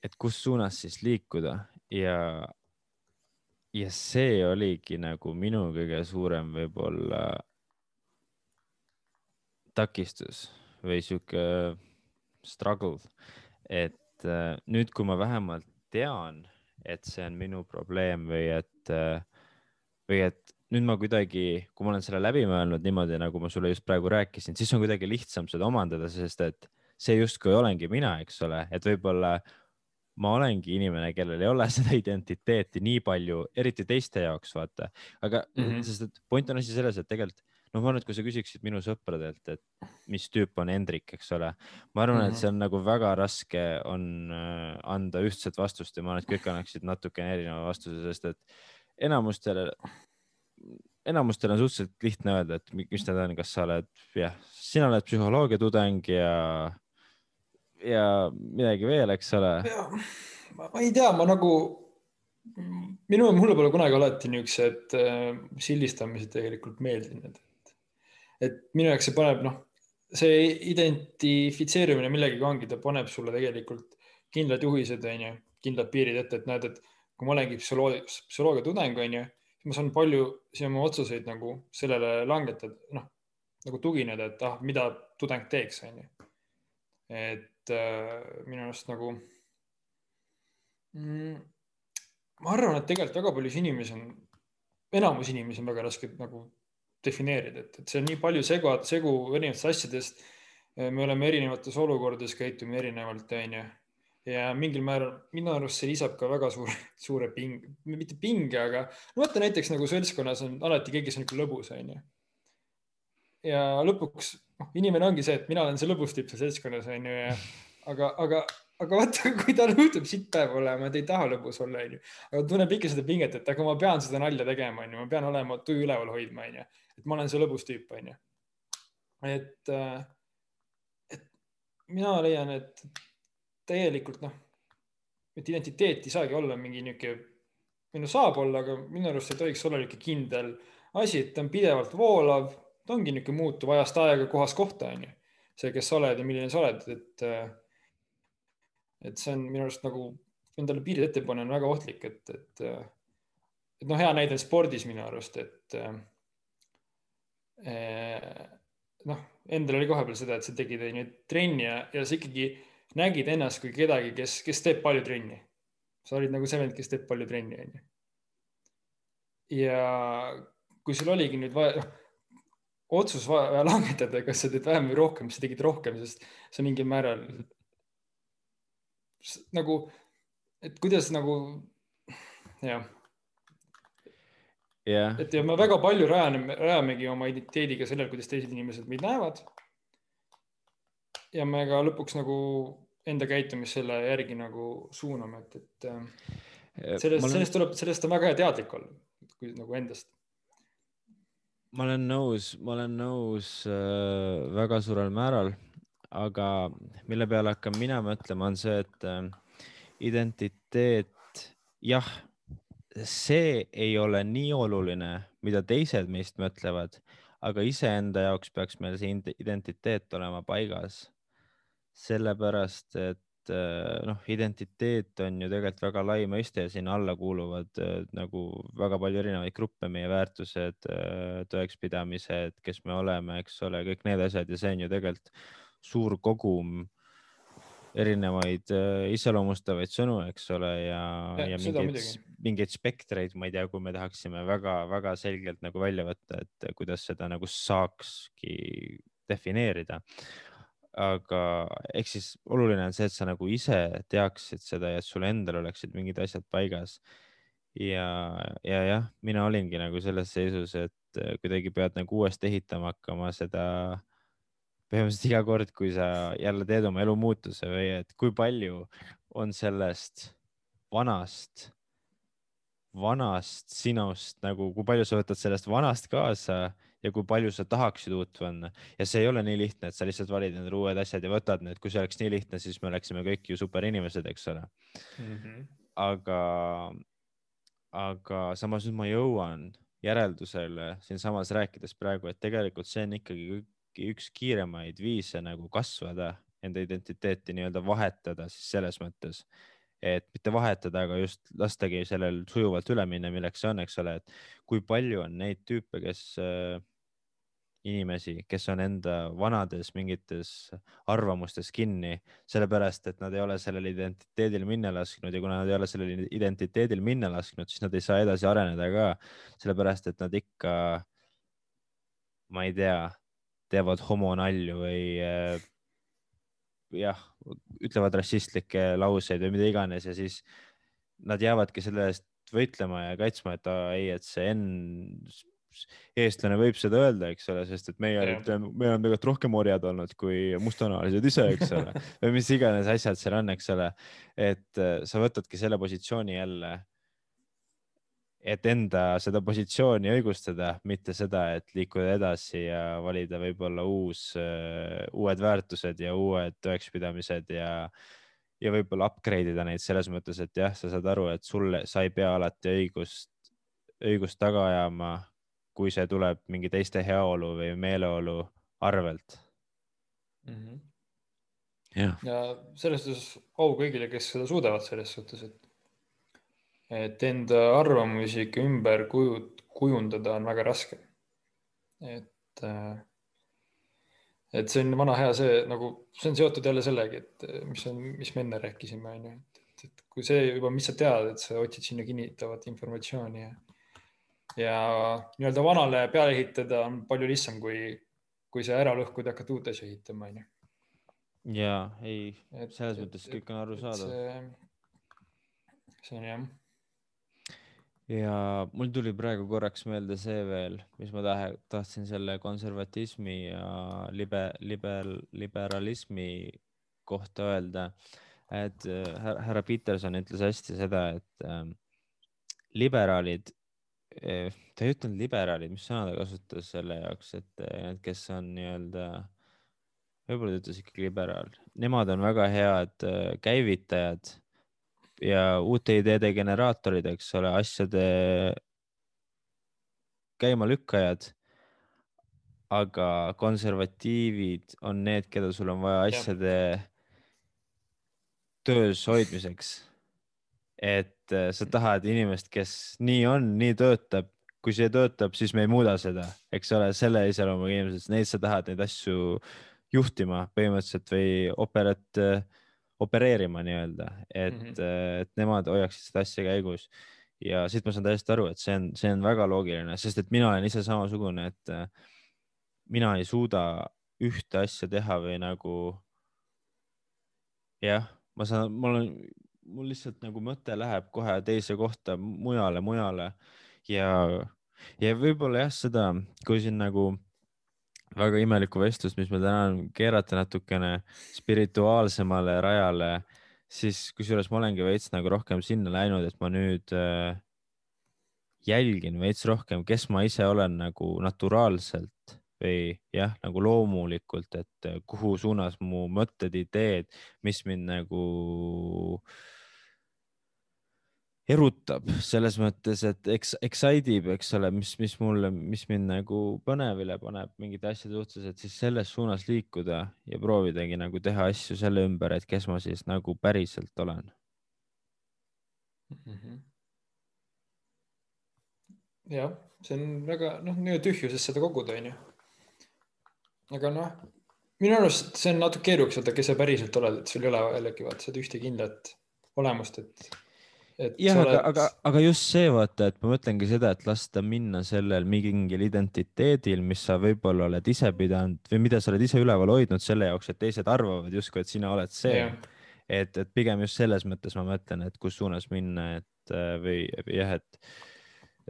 et kus suunas siis liikuda. Ja, ja see oligi nagu minu kõige suurem võib-olla takistus või sihuke struggle, et nüüd, kui ma vähemalt tean, et see on minu probleem või et, või et nüüd ma kuidagi, kui ma olen selle läbi mõelnud niimoodi, nagu ma sulle just praegu rääkisin, siis on kuidagi lihtsam seda omandada, sest et see justkui olengi mina, eks ole, et võib-olla ma olengi inimene, kellel ei ole seda identiteeti nii palju, eriti teiste jaoks, vaata. aga mm, -hmm. sest et point on asi selles, et tegelikult noh, ma arvan, et kui sa küsiksid minu sõpradelt, et mis tüüp on Hendrik, eks ole, ma arvan mm, -hmm. et mhm. see on nagu väga raske on äh, anda ühtset vastust ja ma arvan, et kõik annaksid natukene erineva vastuse, sest et enamustele enamustel on suhteliselt lihtne öelda, et mis need on, kas sa oled, jah, sina oled psühholoogia tudeng ja, ja midagi veel, eks ole. ma ei tea, ma nagu minu, mulle pole kunagi alati niisugused äh, sildistamised tegelikult meeldinud, et, et minu jaoks see paneb, noh, see identifitseerimine millegagi ongi, ta paneb sulle tegelikult kindlad juhised, onju, kindlad piirid ette, et näed, et kui ma olengi psühholoogia, psühholoogia tudeng, onju, ma saan palju siin oma otsuseid nagu sellele langetada, noh, nagu tugineda, et ah, mida tudeng teeks, onju. et äh, minu arust nagu mm, ma arvan, et tegelikult väga paljus inimesi on, enamus inimesi on väga raske nagu defineerida, et, et see on nii palju segu, segu erinevatest asjadest. me oleme erinevates olukordades, käitume erinevalt, onju. Ja mingil määral minu arust see lisab ka väga suure, suure pinge, mitte pinge, aga no vaata näiteks nagu seltskonnas on alati keegi, kes on niisugune lõbus, onju. ja lõpuks, noh, inimene ongi see, et mina olen see lõbus tüüp seal seltskonnas, onju, ja aga, aga aga vaata, kui tal juhtub sitt päev olema, ta ei taha lõbus olla, onju. aga tunneb ikka seda pinget, et aga ma pean seda nalja tegema, onju, ma pean olema tuju üleval hoidma, onju. et ma olen see lõbus tüüp, onju. et, äh, et mina leian, et tegelikult noh, et identiteet ei saagi olla mingi niisugune, või no saab olla, aga minu arust ei tohiks olla niisugune kindel asi, et ta on pidevalt voolav, ta ongi niisugune muutuv ajast aega, kohast kohta, onju. see, kes sa oled ja milline sa oled, et et see on minu arust nagu endale piirid ette panna on väga ohtlik, et, et, et noh, hea näide on spordis minu arust, et eh, noh, endal oli kohe peal seda, et sa tegid trenni ja, ja sa ikkagi nägid ennast kui kedagi, kes, kes teeb palju trenni. sa olid nagu see vend, kes teeb palju trenni, onju. ja kui sul oligi nüüd vaja, noh, otsus vaja langetada, kas sa teed vähem või rohkem, siis sa tegid rohkem, sest sa mingil määral nagu, et kuidas nagu jah yeah.. et ja me väga palju rajame, rajamegi oma identiteediga sellel, kuidas teised inimesed meid näevad. ja me ka lõpuks nagu enda käitumist selle järgi nagu suuname, et, et äh, sellest, olen... sellest tuleb, sellest on väga hea teadlik olla, kui nagu endast. ma olen nõus, ma olen nõus äh, väga suurel määral aga mille peale hakkan mina mõtlema, on see, et äh, identiteet, jah, see ei ole nii oluline, mida teised meist mõtlevad, aga iseenda jaoks peaks meil see identiteet olema paigas. Sellepärast, et äh, noh, identiteet on ju tegelikult väga lai mõiste ja sinna alla kuuluvad äh, nagu väga palju erinevaid gruppe, meie väärtused, tõekspidamised, kes me oleme, eks ole, kõik need asjad ja see on ju tegelikult suur kogum erinevaid äh, iseloomustavaid sõnu, eks ole, ja, ja, ja mingeid, mingeid spektreid, ma ei tea, kui me tahaksime väga-väga selgelt nagu välja võtta, et kuidas seda nagu saakski defineerida. Aga eks siis oluline on see, et sa nagu ise teaksid seda ja et sul endal oleksid mingid asjad paigas. ja, ja jah, mina olingi nagu selles seisus, et kuidagi pead nagu uuesti ehitama hakkama seda äh, põhimõtteliselt iga kord, kui sa jälle teed oma elu muutuse või et kui palju on sellest vanast, vanast sinust nagu, kui palju sa võtad sellest vanast kaasa ja kui palju sa tahaksid uut panna ja see ei ole nii lihtne, et sa lihtsalt valid endale uued asjad ja võtad need, kui see oleks nii lihtne, siis me oleksime kõik ju superinimesed, eks ole mm. -hmm. aga, aga samas nüüd ma jõuan järeldusele siinsamas rääkides praegu, et tegelikult see on ikkagi üks kiiremaid viise nagu kasvada, enda identiteeti nii-öelda vahetada siis selles mõttes, et mitte vahetada, aga just lastagi sellel sujuvalt üle minna, milleks see on, eks ole, et kui palju on neid tüüpe, kes äh, inimesi, kes on enda vanades mingites arvamustes kinni, sellepärast et nad ei ole sellel identiteedil minna lasknud ja kuna nad ei ole sellel identiteedil minna lasknud, siis nad ei saa edasi areneda ka, sellepärast et nad ikka, ma ei tea, teevad homonalju või äh, jah, ütlevad rassistlikke lauseid või mida iganes ja siis nad jäävadki selle eest võitlema ja kaitsma, et aa, ei, et see N eestlane võib seda öelda, eks ole, sest et meie, me oleme tegelikult rohkem orjad olnud kui mustanahalised ise, eks ole, või mis iganes asjad seal on, eks ole. et äh, sa võtadki selle positsiooni jälle et enda seda positsiooni õigustada, mitte seda, et liikuda edasi ja valida võib-olla uus, uued väärtused ja uued tõekspidamised ja, ja võib-olla upgrade ida neid selles mõttes, et jah, sa saad aru, et sulle, sa ei pea alati õigust, õigust taga ajama, kui see tuleb mingi teiste heaolu või meeleolu arvelt mm. -hmm. jah, ja selles suhtes au kõigile, kes seda suudavad selles suhtes, et, et enda arvamusi ikka ümber kuju- kujundada on väga raske. et et see on vana hea see nagu, see on seotud jälle sellega, et mis on, mis me enne rääkisime, on ju, et, et, et kui see juba, mis sa tead, et sa otsid sinna kinnitavat informatsiooni ja, ja nii-öelda vanale peale ehitada on palju lihtsam, kui, kui see ära lõhkuda ja hakata uut asja ehitama, on ju. ja ei, selles mõttes kõik on arusaadav. see on jah ja mul tuli praegu korraks meelde see veel, mis ma tahe, tahtsin selle konservatismi ja libe, liber, liberalismi kohta öelda. et äh, härra Peterson ütles hästi seda, et äh, liberaalid äh,, ta ei ütelnud liberaalid, mis sõna ta kasutas selle jaoks, et äh, need, kes on nii-öelda, võib-olla ta ütles ikkagi liberaal, nemad on väga head äh, käivitajad ja uute ideede generaatorid, eks ole, asjade käimalükkajad. aga konservatiivid on need, keda sul on vaja asjade ja. töös hoidmiseks. et äh, sa tahad inimest, kes nii on, nii töötab, kui see töötab, siis me ei muuda seda, eks ole, selle iseloomuga inimesed, neid sa tahad neid asju juhtima põhimõtteliselt või operat äh, opereerima nii-öelda, et mm, -hmm. et nemad hoiaksid seda asja käigus. ja siit ma saan täiesti aru, et see on, see on väga loogiline, sest et mina olen ise samasugune, et äh, mina ei suuda ühte asja teha või nagu. jah, ma saan, mul on, mul lihtsalt nagu mõte läheb kohe teise kohta, mujale, mujale ja, ja võib-olla jah, seda, kui siin nagu väga imelikku vestlust, mis meil täna on, keerata natukene spirituaalsemale rajale, siis kusjuures ma olengi veits nagu rohkem sinna läinud, et ma nüüd äh, jälgin veits rohkem, kes ma ise olen nagu naturaalselt või jah, nagu loomulikult, et kuhu suunas mu mõtted, ideed, mis mind nagu äh, erutab selles mõttes, et eks, excite ib, eks ole, mis, mis mulle, mis mind nagu põnevile paneb mingite asjade suhtes, et siis selles suunas liikuda ja proovidagi nagu teha asju selle ümber, et kes ma siis nagu päriselt olen mm. -hmm. jah, see on väga noh, nii-öelda tühjusest seda koguda, onju. aga noh, minu arust see on natuke keerukas, vaata, kes sa päriselt oled, et sul ei ole jällegi vaata seda ühte kindlat olemust, et jah, aga, aga, aga just see vaata, et ma mõtlengi seda, et lasta minna sellel mingil identiteedil, mis sa võib-olla oled ise pidanud või mida sa oled ise üleval hoidnud selle jaoks, et teised arvavad justkui, et sina oled see. et, et pigem just selles mõttes ma mõtlen, et kus suunas minna, et äh, või jah, et,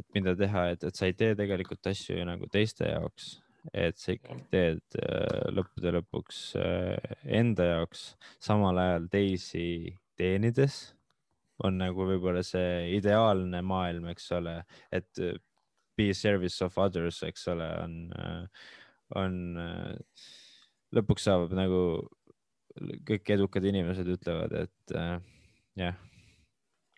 et mida teha, et, et sa ei tee tegelikult asju ju nagu teiste jaoks. Et sa ikkagi teed äh, lõppude lõpuks äh, enda jaoks, samal ajal teisi teenides on nagu võib-olla see ideaalne maailm, eks ole, et äh, be service of others, eks ole, on, äh, on, äh, lõpuks saab nagu kõik edukad inimesed ütlevad, et äh, jah,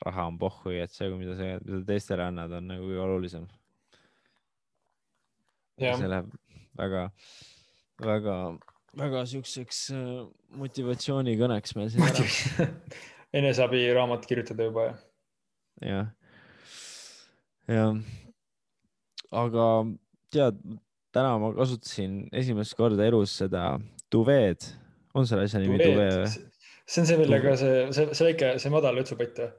raha on pohhui, et see, mida sa, mida teistele annad, on nagu kõige olulisem. see läheb väga, väga, väga siukseks motivatsioonikõneks meil siin ära eneseabiraamat kirjutada juba ja. jah, jah. aga tead, täna ma kasutasin esimest korda elus seda duveed. on selle asja nimi duve või? see on see, millega see, see, see väike, see madal vetsupott või?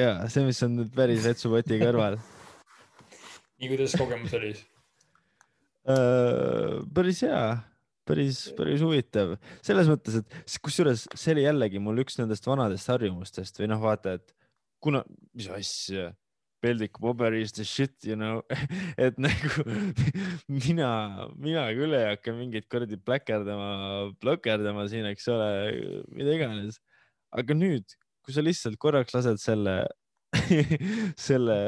ja see, mis on nüüd päris vetsupoti kõrval nii, kuidas kogemus oli siis uh,? päris hea päris, päris huvitav selles mõttes, et kusjuures see oli jällegi mul üks nendest vanadest harjumustest või noh, vaata, et kuna, mis asja, peldiku paber is the shit, you know et nagu mina, mina küll ei hakka mingit kuradi pläkerdama, plõkerdama siin, eks ole, mida iganes. aga nüüd, kui sa lihtsalt korraks lased selle selle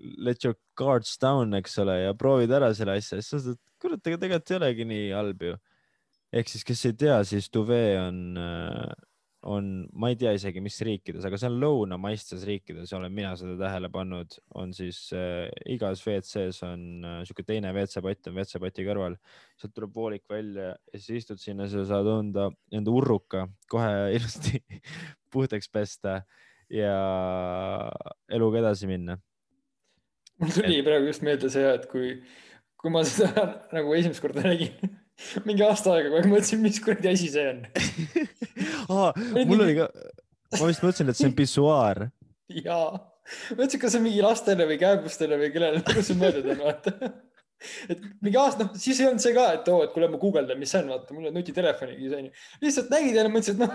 let your guards down, eks ole, ja proovid ära selle asja, siis sa saad kurat, ega tegelikult ei olegi nii halb ju. ehk siis, kes ei tea, siis duvet on äh, on, ma ei tea isegi, mis riikides, aga see on lõunamaistes riikides, olen mina seda tähele pannud, on siis äh, igas WC-s on äh, sihuke teine WC-pott on WC-poti kõrval, sealt tuleb voolik välja ja siis istud sinna, sa saad enda, enda urruka kohe ilusti puhtaks pesta ja eluga edasi minna. mul tuli et... praegu just meelde see, et kui, kui ma seda nagu esimest korda nägin mingi aasta aega kogu aeg mõtlesin, mis kuradi asi see on aa, mul oli ka, ma vist mõtlesin, et see on pissuaar. jaa, mõtlesin, kas see on mingi lastele või kääbustele või kellele nagu see mõeldud on, vaata. et mingi aasta, noh, siis ei olnud see ka, et oo, et kuule, ma guugeldan, mis see on, vaata, mul on nutitelefonigi see onju. lihtsalt nägid jälle, mõtlesin, et noh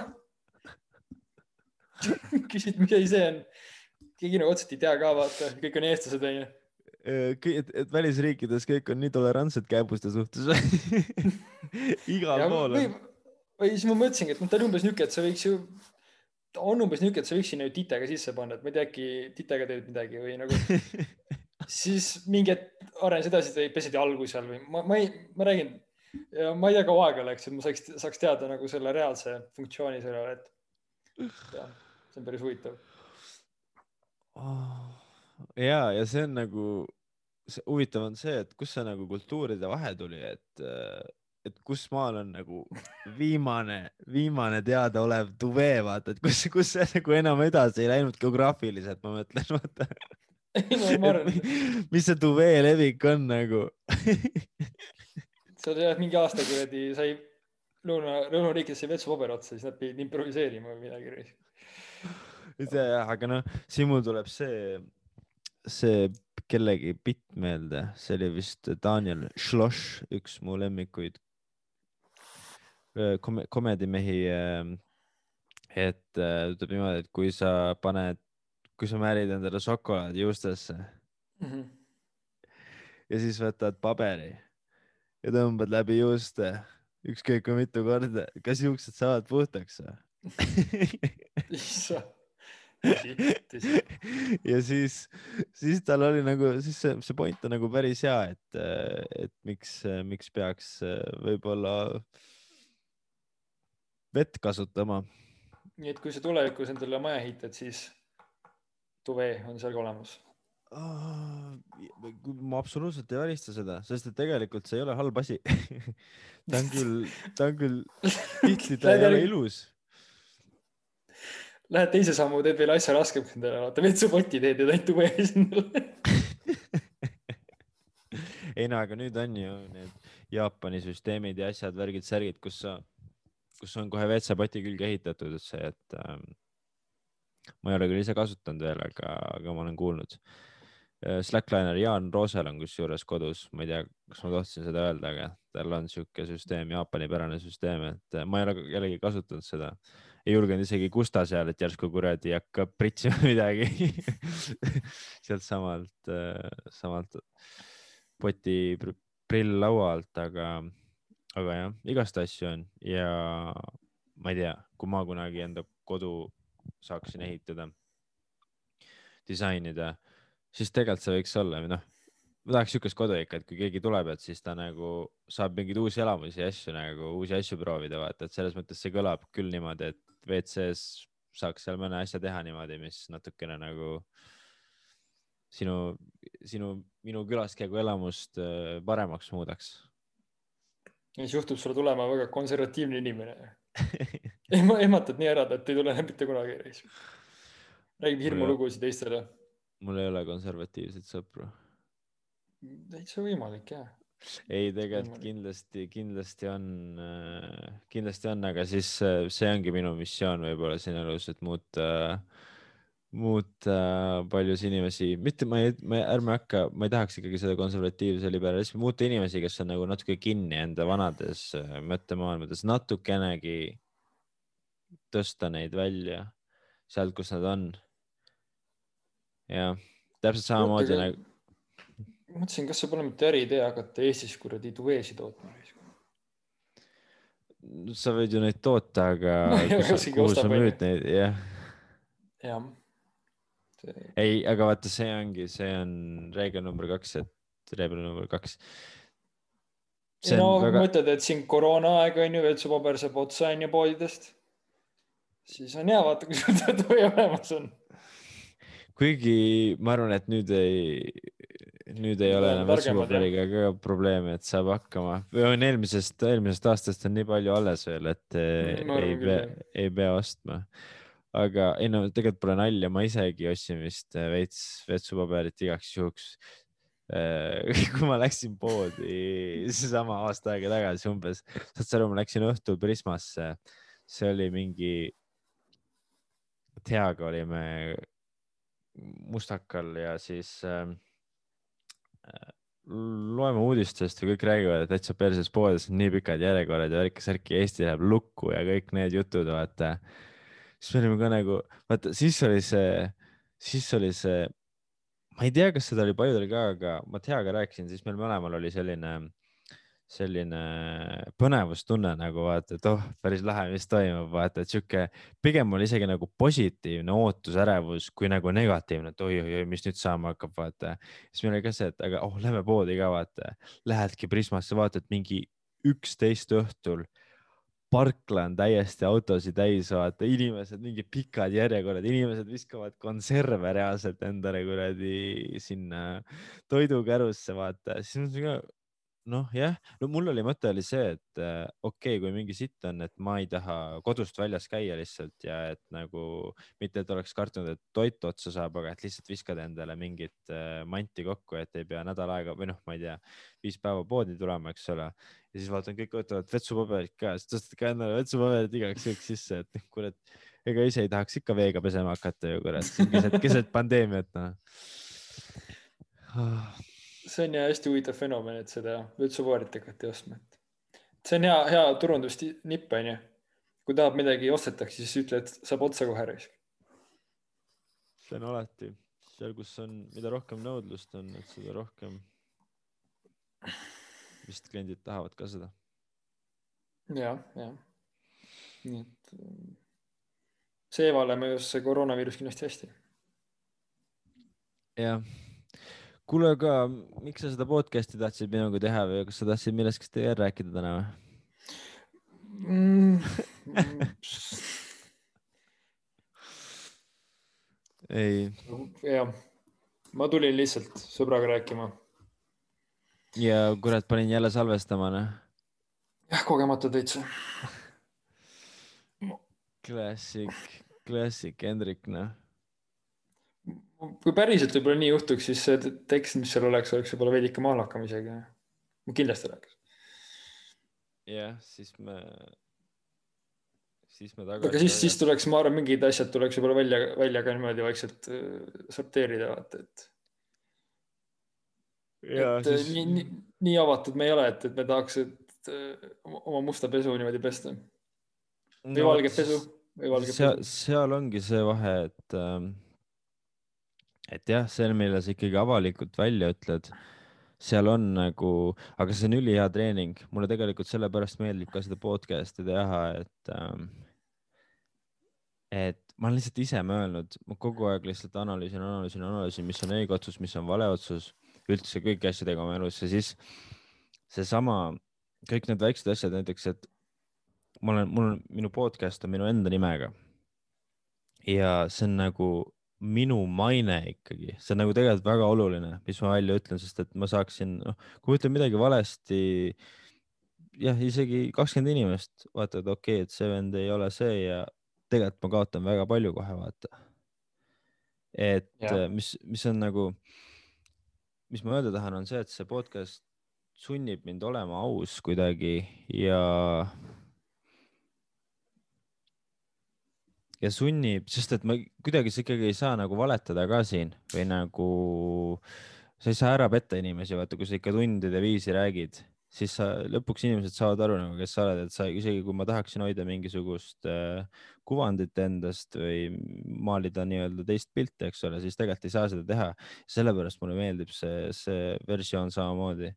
küsid, mis asi see on. keegi nagu otseselt ei tea ka, vaata, kõik on eestlased onju et, et välisriikides kõik on nii tolerantsed kääbuste suhtes igal ja, pool on. või siis ma mõtlesingi, et noh, ta on umbes niuke, et sa võiks ju, ta on umbes niuke, et sa võiks sinna ju titega sisse panna, et ma ei tea, äkki titega teed midagi või nagu siis mingi hetk arenes edasi, pesed jalgu seal või ma, ma ei, ma räägin, ma ei tea, kaua aega läks, et ma saaks, saaks teada nagu selle reaalse funktsiooni sellele, et jah, see on päris huvitav. Oh ja, ja see on nagu, huvitav on see, et kus see nagu kultuuride vahe tuli, et, et kus maal on nagu viimane, viimane teadaolev tuve, vaata, et kus, kus see nagu enam edasi ei läinud geograafiliselt, ma mõtlen, vaata. No, mis see tuve levik on nagu sa tead, mingi aasta kuradi sai lõuna, lõunariikides sai vetsupaber otsa, siis nad pidid improviseerima või midagi. see jah, aga noh, siin mul tuleb see see kellegi bitt meelde, see oli vist Daniel Schloss, üks mu lemmikuid kom komedimehi. Ähm, et äh, ütleb niimoodi, et kui sa paned, kui sa määrid endale šokolaadi juustesse mm -hmm. ja siis võtad paberi ja tõmbad läbi juuste ükskõik kui mitu korda, kas juuksed saavad puhtaks või? issand ja siis, siis tal oli nagu, siis see, see point on nagu päris hea, et, et miks, miks peaks võib-olla vett kasutama. nii et kui sa tulevikus endale maja ehitad, siis tuve on seal ka olemas ma absoluutselt ei välista seda, sest et tegelikult see ei ole halb asi. Ta on küll, ta on küll, tihti ta ei ole ilus lähed teise sammu, teed veel asja raskemaks endale, vaata vetsupoti teed ja täitu ees endale ei no aga nüüd on ju need Jaapani süsteemid ja asjad, värgid, särgid, kus sa, kus on kohe WC-poti külge ehitatud, see, et ähm, ma ei ole küll ise kasutanud veel, aga, aga ma olen kuulnud. Äh, Slackliner Jaan Roosel on kusjuures kodus, ma ei tea, kas ma tohtisin seda öelda, aga tal on sihuke süsteem, Jaapani pärane süsteem, et äh, ma ei ole jällegi kasutanud seda ei julgenud isegi Gusta seal, et järsku kuradi hakkab pritsima midagi. Sealt samalt, äh, samalt poti prill laua alt, aga, aga jah, igast asju on. Ja ma ei tea, kui ma kunagi enda kodu saaksin ehitada, disainida, siis tegelikult see võiks olla või noh ma tahaks siukest kodu ikka, et kui keegi tuleb, et siis ta nagu saab mingeid uusi elamusi ja asju nagu uusi asju proovida, vaata, et selles mõttes see kõlab küll niimoodi, et WC-s saaks seal mõne asja teha niimoodi, mis natukene nagu sinu, sinu, minu külaskäigu elamust äh, paremaks muudaks. siis juhtub sulle tulema väga konservatiivne inimene Ehma, ehmatad nii ära, et ei tule enam mitte kunagi. räägib hirmulugusid teistele. mul ei ole konservatiivseid sõpru. täitsa võimalik jah ei, tegelikult kindlasti, kindlasti on, äh, kindlasti on, aga siis äh, see ongi minu missioon võib-olla siin elus, et muuta, muuta paljusid inimesi, mitte ma ei, ma ärme hakka, ma ei tahaks ikkagi seda konservatiivse liberalismi, muuta inimesi, kes on nagu natuke kinni enda vanades äh, mõttemaailmades, natukenegi tõsta neid välja sealt, kus nad on. jah, täpselt samamoodi nagu mõtlesin, kas see pole mitte äriidee hakata Eestis kuradi duveesid tootma. sa võid ju neid toota, aga no, kuhu sa müüd neid, jah. jah. ei, aga vaata, see ongi, see on reegel number kaks, et reegel number kaks. no väga... mõtled, et siin koroonaaeg on ju, WC paber saab otsa on ju poodidest. siis on hea vaata, kui sul toy olemas on. kuigi ma arvan, et nüüd ei, nüüd ei ole enam vetsupaberiga ka probleemi, et saab hakkama. on eelmisest, eelmisest aastast on nii palju alles veel, et mm, ei pea, ei pea ostma. aga ei no tegelikult pole nalja, ma isegi ostsin vist veits vetsupaberit igaks juhuks kui ma läksin poodi seesama aasta aega tagasi umbes, saad sa aru, ma läksin õhtul Prismasse, see oli mingi, Teaga olime Mustakal ja siis äh, loeme uudistest ja kõik räägivad, et täitsa perses poodides on nii pikad järjekorrad ja värki-särki, Eesti läheb lukku ja kõik need jutud, vaata. siis me olime ka nagu, vaata, siis oli see, siis oli see, ma ei tea, kas seda oli paljudel ka, aga ma Teaga rääkisin, siis meil mõlemal oli selline äh, selline põnevustunne nagu vaata, et oh, päris lahe, mis toimub, vaata, et sihuke pigem oli isegi nagu positiivne ootus, ärevus kui nagu negatiivne, et oi-oi-oi, mis nüüd saama hakkab, vaata. siis meil oli ka see, et aga oh, lähme poodi ka vaata, lähedki Prismasse, vaatad mingi üksteist õhtul parkla on täiesti autosid täis, vaata. Inimesed, mingid pikad järjekorrad, inimesed viskavad konserve reaalselt endale kuradi sinna toidukärusse, vaata, siis mõtlesin ka, noh, jah, no mul oli mõte oli see, et äh, okei okay,, kui mingi sitt on, et ma ei taha kodust väljas käia lihtsalt ja et nagu mitte, et oleks kartnud, et toit otsa saab, aga et lihtsalt viskad endale mingit äh, manti kokku, et ei pea nädal aega või noh, ma ei tea, viis päeva poodi tulema, eks ole. ja siis vaatan, kõik võtavad vetsupaberit ka, siis tõstad ka endale vetsupaberit igaks juhuks sisse, et kurat, ega ise ei tahaks ikka veega pesema hakata ju kurat, keset, keset pandeemiat noh see on ja hästi huvitav fenomen, et seda vetsupaarit hakati ostma, et see on hea, hea turundusnipp onju. kui tahab midagi ostetakse, siis ütle, et saab otsa kohe raisk. see on alati seal, kus on, mida rohkem nõudlust on, et seda rohkem vist kliendid tahavad ka seda. ja, ja. nii et Seevale mõjus see koroonaviirus kindlasti hästi. jah kuule, aga miks sa seda podcast'i tahtsid minuga teha või kas sa tahtsid millestki veel rääkida täna või mm. ei. jah, ma tulin lihtsalt sõbraga rääkima. ja kurat, panin jälle salvestama, noh. jah, kogemata täitsa. Classic, classic Hendrik, noh kui päriselt võib-olla nii juhtuks, siis see tekst, mis seal oleks, oleks võib-olla veidike maalakam isegi. kindlasti räägiks. jah, siis me, siis me tagasi. aga siis, siis tuleks, ma arvan, mingid asjad tuleks võib-olla välja, välja ka niimoodi vaikselt äh, sorteerida, vaata, et. Ja, et äh, siis... nii, nii, nii avatud me ei ole, et, et me tahaks, et äh, oma musta pesu niimoodi pesta. või no, valget pesu või valget seal, pesu. seal ongi see vahe, et ähm et jah, see, mille sa ikkagi avalikult välja ütled, seal on nagu, aga see on ülihea treening, mulle tegelikult sellepärast meeldib ka seda podcast'i teha, et ähm,. et ma olen lihtsalt ise mõelnud, ma kogu aeg lihtsalt analüüsin, analüüsin, analüüsin, mis on õige otsus, mis on vale otsus, üldse kõiki asjadega oma elus ja siis seesama, kõik need väiksed asjad, näiteks, et ma olen, mul on, minu podcast on minu enda nimega. ja see on nagu minu maine ikkagi, see on nagu tegelikult väga oluline, mis ma välja ütlen, sest et ma saaksin, noh, kui ma ütlen midagi valesti. jah, isegi kakskümmend inimest vaatavad, okei okay,, et see vend ei ole see ja tegelikult ma kaotan väga palju kohe, vaata. et ja. mis, mis on nagu, mis ma öelda tahan, on see, et see podcast sunnib mind olema aus kuidagi ja ja sunnib, sest et ma kuidagi sa ikkagi ei saa nagu valetada ka siin või nagu sa ei saa ära petta inimesi, vaata, kui sa ikka tundide viisi räägid, siis sa lõpuks inimesed saavad aru nagu, kes sa oled, et sa isegi kui ma tahaksin hoida mingisugust äh, kuvandit endast või maalida nii-öelda teist pilti, eks ole, siis tegelikult ei saa seda teha. sellepärast mulle meeldib see, see versioon samamoodi.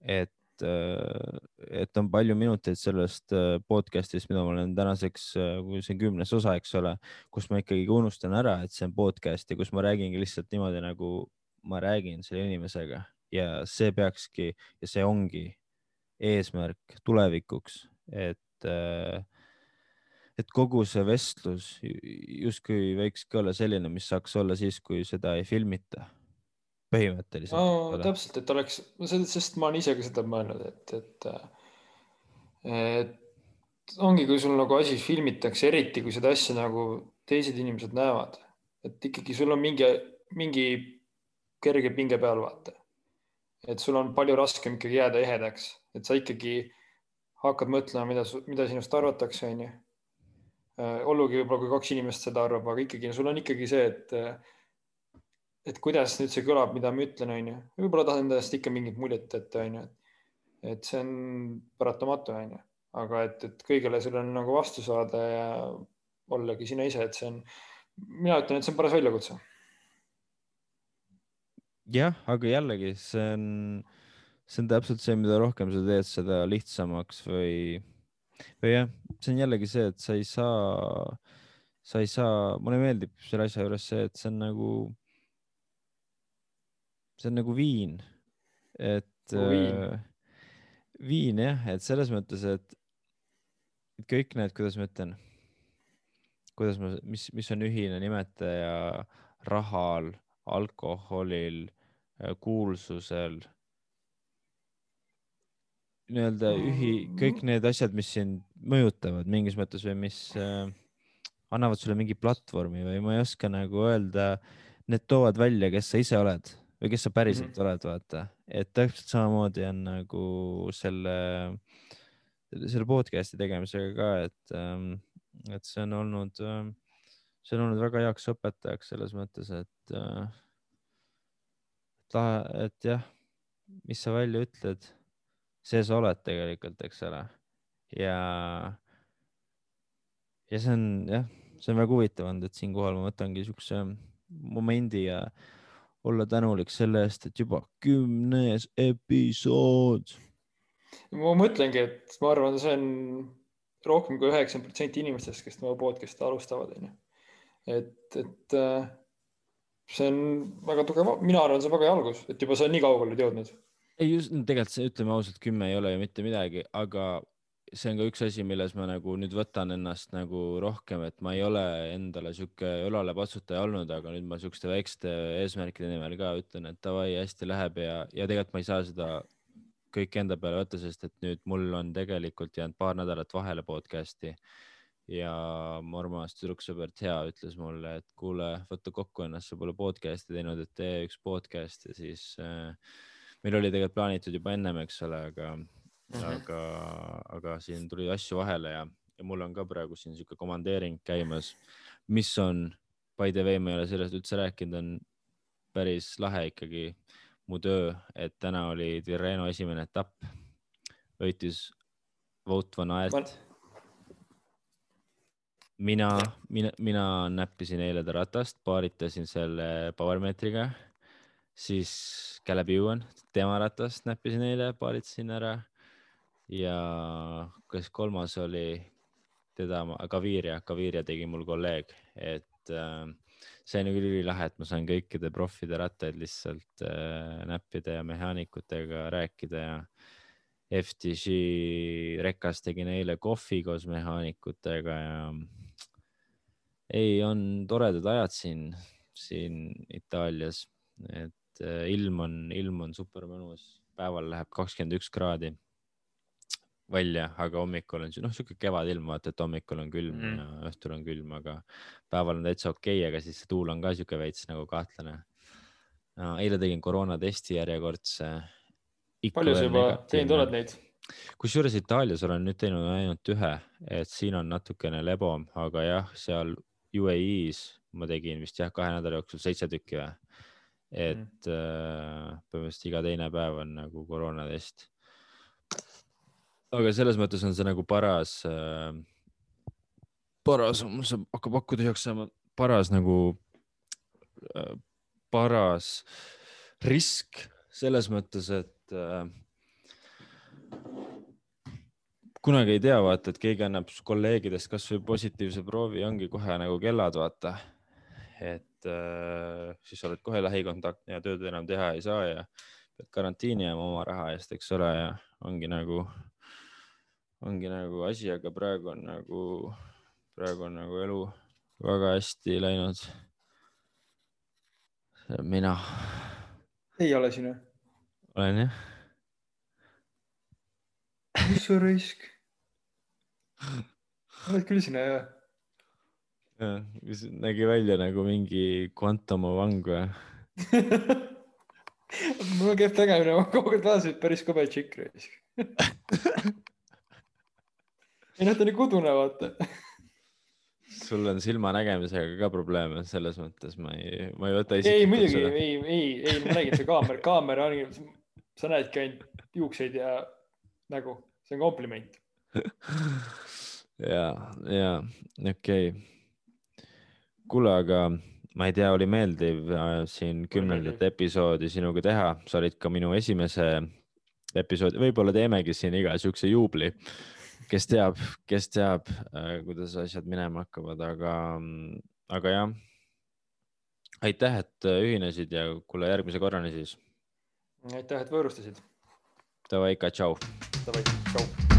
et et, et on palju minuteid sellest äh, podcast'ist, mida ma olen tänaseks, äh, kui see on kümnes osa, eks ole, kus ma ikkagi unustan ära, et see on podcast ja kus ma räägingi lihtsalt niimoodi, nagu ma räägin selle inimesega. Ja see peakski ja see ongi eesmärk tulevikuks, et, äh, et kogu see vestlus justkui võiks ka olla selline, mis saaks olla siis, kui seda ei filmita põhimõtteliselt no,. täpselt, et oleks, sest ma olen ise ka seda mõelnud, et, et, et ongi, kui sul nagu asi filmitakse, eriti kui seda asja nagu teised inimesed näevad, et ikkagi sul on mingi, mingi kerge pinge peal, vaata. et sul on palju raskem ikkagi jääda ehedaks, et sa ikkagi hakkad mõtlema, mida, mida sinust arvatakse, onju. olgugi võib-olla, kui kaks inimest seda arvab, aga ikkagi sul on ikkagi see, et et kuidas nüüd see kõlab, mida ma ütlen, onju. võib-olla tahan endast ikka mingit muljet jätta, onju. et see on paratamatu, onju. aga et, et kõigele sellele nagu vastu saada ja ollagi sina ise, et see on, mina ütlen, et see on paras väljakutse. jah, aga jällegi see on, see on täpselt see, mida rohkem sa teed, seda lihtsamaks või, või jah, see on jällegi see, et sa ei saa, sa ei saa, mulle meeldib selle asja juures see, et see on nagu see on nagu viin, et no, viin. äh, viin jah, et selles mõttes, et kõik need, kuidas ma ütlen, kuidas ma, mis, mis on ühine nimetaja rahal, alkoholil, äh, kuulsusel, nii-öelda ühi, kõik need asjad, mis sind mõjutavad mingis mõttes või mis äh, annavad sulle mingi platvormi või ma ei oska nagu öelda, need toovad välja, kes sa ise oled või kes sa päriselt mm -hmm. oled, vaata, et täpselt samamoodi on nagu selle, selle podcast'i tegemisega ka, et, ähm, et see on olnud, ähm, see on olnud väga heaks õpetajaks selles mõttes, et, äh, et jah, mis sa välja ütled, see sa oled tegelikult, eks ole. ja, ja see on jah, see on väga huvitav olnud, et siinkohal ma võtangi siukse momendi ja olla tänulik selle eest, et juba kümnes episood. ma mõtlengi, et ma arvan, see on rohkem kui üheksakümmend protsenti inimestest, kes tema podcast'i alustavad, onju. et, et äh, see on väga tugev, mina arvan, see on väga hea algus, et juba sa nii kaugele oled jõudnud. ei, just tegelikult see, ütleme ausalt, kümme ei ole ju mitte midagi, aga see on ka üks asi, milles ma nagu nüüd võtan ennast nagu rohkem, et ma ei ole endale sihuke õlalepatsutaja olnud, aga nüüd ma siukeste väikeste eesmärkide nimel ka ütlen, et davai, hästi läheb ja, ja tegelikult ma ei saa seda kõike enda peale võtta, sest et nüüd mul on tegelikult jäänud paar nädalat vahele podcast'i ja mu armas tüdruksõber Thea ütles mulle, et kuule, võta kokku ennast, sa pole podcast'i teinud, et tee üks podcast ja siis äh, meil oli tegelikult plaanitud juba ennem, eks ole, aga. Aga, aga siin tuli asju vahele ja, ja mul on ka praegu siin sihuke komandeering käimas, mis on, by the way, ma ei ole sellest üldse rääkinud, on päris lahe ikkagi mu töö, et täna oli Tirreno esimene etapp, võitis Wout van Aert. mina, mina, mina näppisin eile ta ratast, paaritasin selle powermeetriga, siis Caleb Ewan, tema ratast näppisin eile, paaritasin ära ja kes kolmas oli, teda, Gaviria, Gaviria tegi mul kolleeg, et äh, see on küll ülilahe, et ma saan kõikide proffide rattaid lihtsalt äh, näppida ja mehaanikutega rääkida ja FTG rekas tegin eile kohvi koos mehaanikutega ja ei, on toredad ajad siin, siin Itaalias, et äh, ilm on, ilm on super mõnus, päeval läheb kakskümmend üks kraadi välja, aga hommikul on noh, sihuke kevadilm, vaata, et hommikul on külm mm. ja õhtul on külm, aga päeval on täitsa okei okay,, aga siis see tuul on ka sihuke veits nagu kahtlane no,. eile tegin koroonatesti järjekordse. palju sa juba teinud oled neid? kusjuures Itaalias olen nüüd teinud ainult ühe, et siin on natukene lebom, aga jah, seal UAE-s ma tegin vist jah, kahe nädala jooksul seitse tükki või. et mm. äh, põhimõtteliselt iga teine päev on nagu koroonatest aga selles mõttes on see nagu paras äh,, paras, mul saab, hakkab hakku tühjaks saama, paras nagu äh,, paras risk selles mõttes, et äh, kunagi ei tea, vaata, et keegi annab kolleegidest kasvõi positiivse proovi, ongi kohe nagu kellad, vaata. et äh, siis oled kohe lähikontaktne ja tööd enam teha ei saa ja pead karantiini jääma oma raha eest, eks ole, ja ongi nagu ongi nagu asi, aga praegu on nagu praegu on nagu elu väga hästi läinud. mina ei ole sinu. olen jah, mis sa raisk? oled küll sina jah? jah, nägi välja nagu mingi Quantum of Vang või? mul on kehv tegemine, ma kaugelt vaatasin, päris kõve tšikk raisk. ei noh, ta on nii kudune, vaata. sul on silmanägemisega ka probleeme, selles mõttes ma ei, ma ei võta ei, isiklikult muidugi, seda. ei, ei, ei, ma nägin, see kaamera, kaamera on, sa näedki ainult juukseid ja nägu, see on kompliment. ja, ja okei okay.. kuule, aga ma ei tea, oli meeldiv äh, siin kümnendat episoodi sinuga teha, sa olid ka minu esimese episoodi, võib-olla teemegi siin iga siukse juubli. Kes teab, kes teab, kuidas asjad minema hakkavad, aga, aga jah. aitäh, et äh, ühinesid ja kuule järgmise korrani siis. aitäh, et võõrustasid. Davai, tšau. Davai, tšau.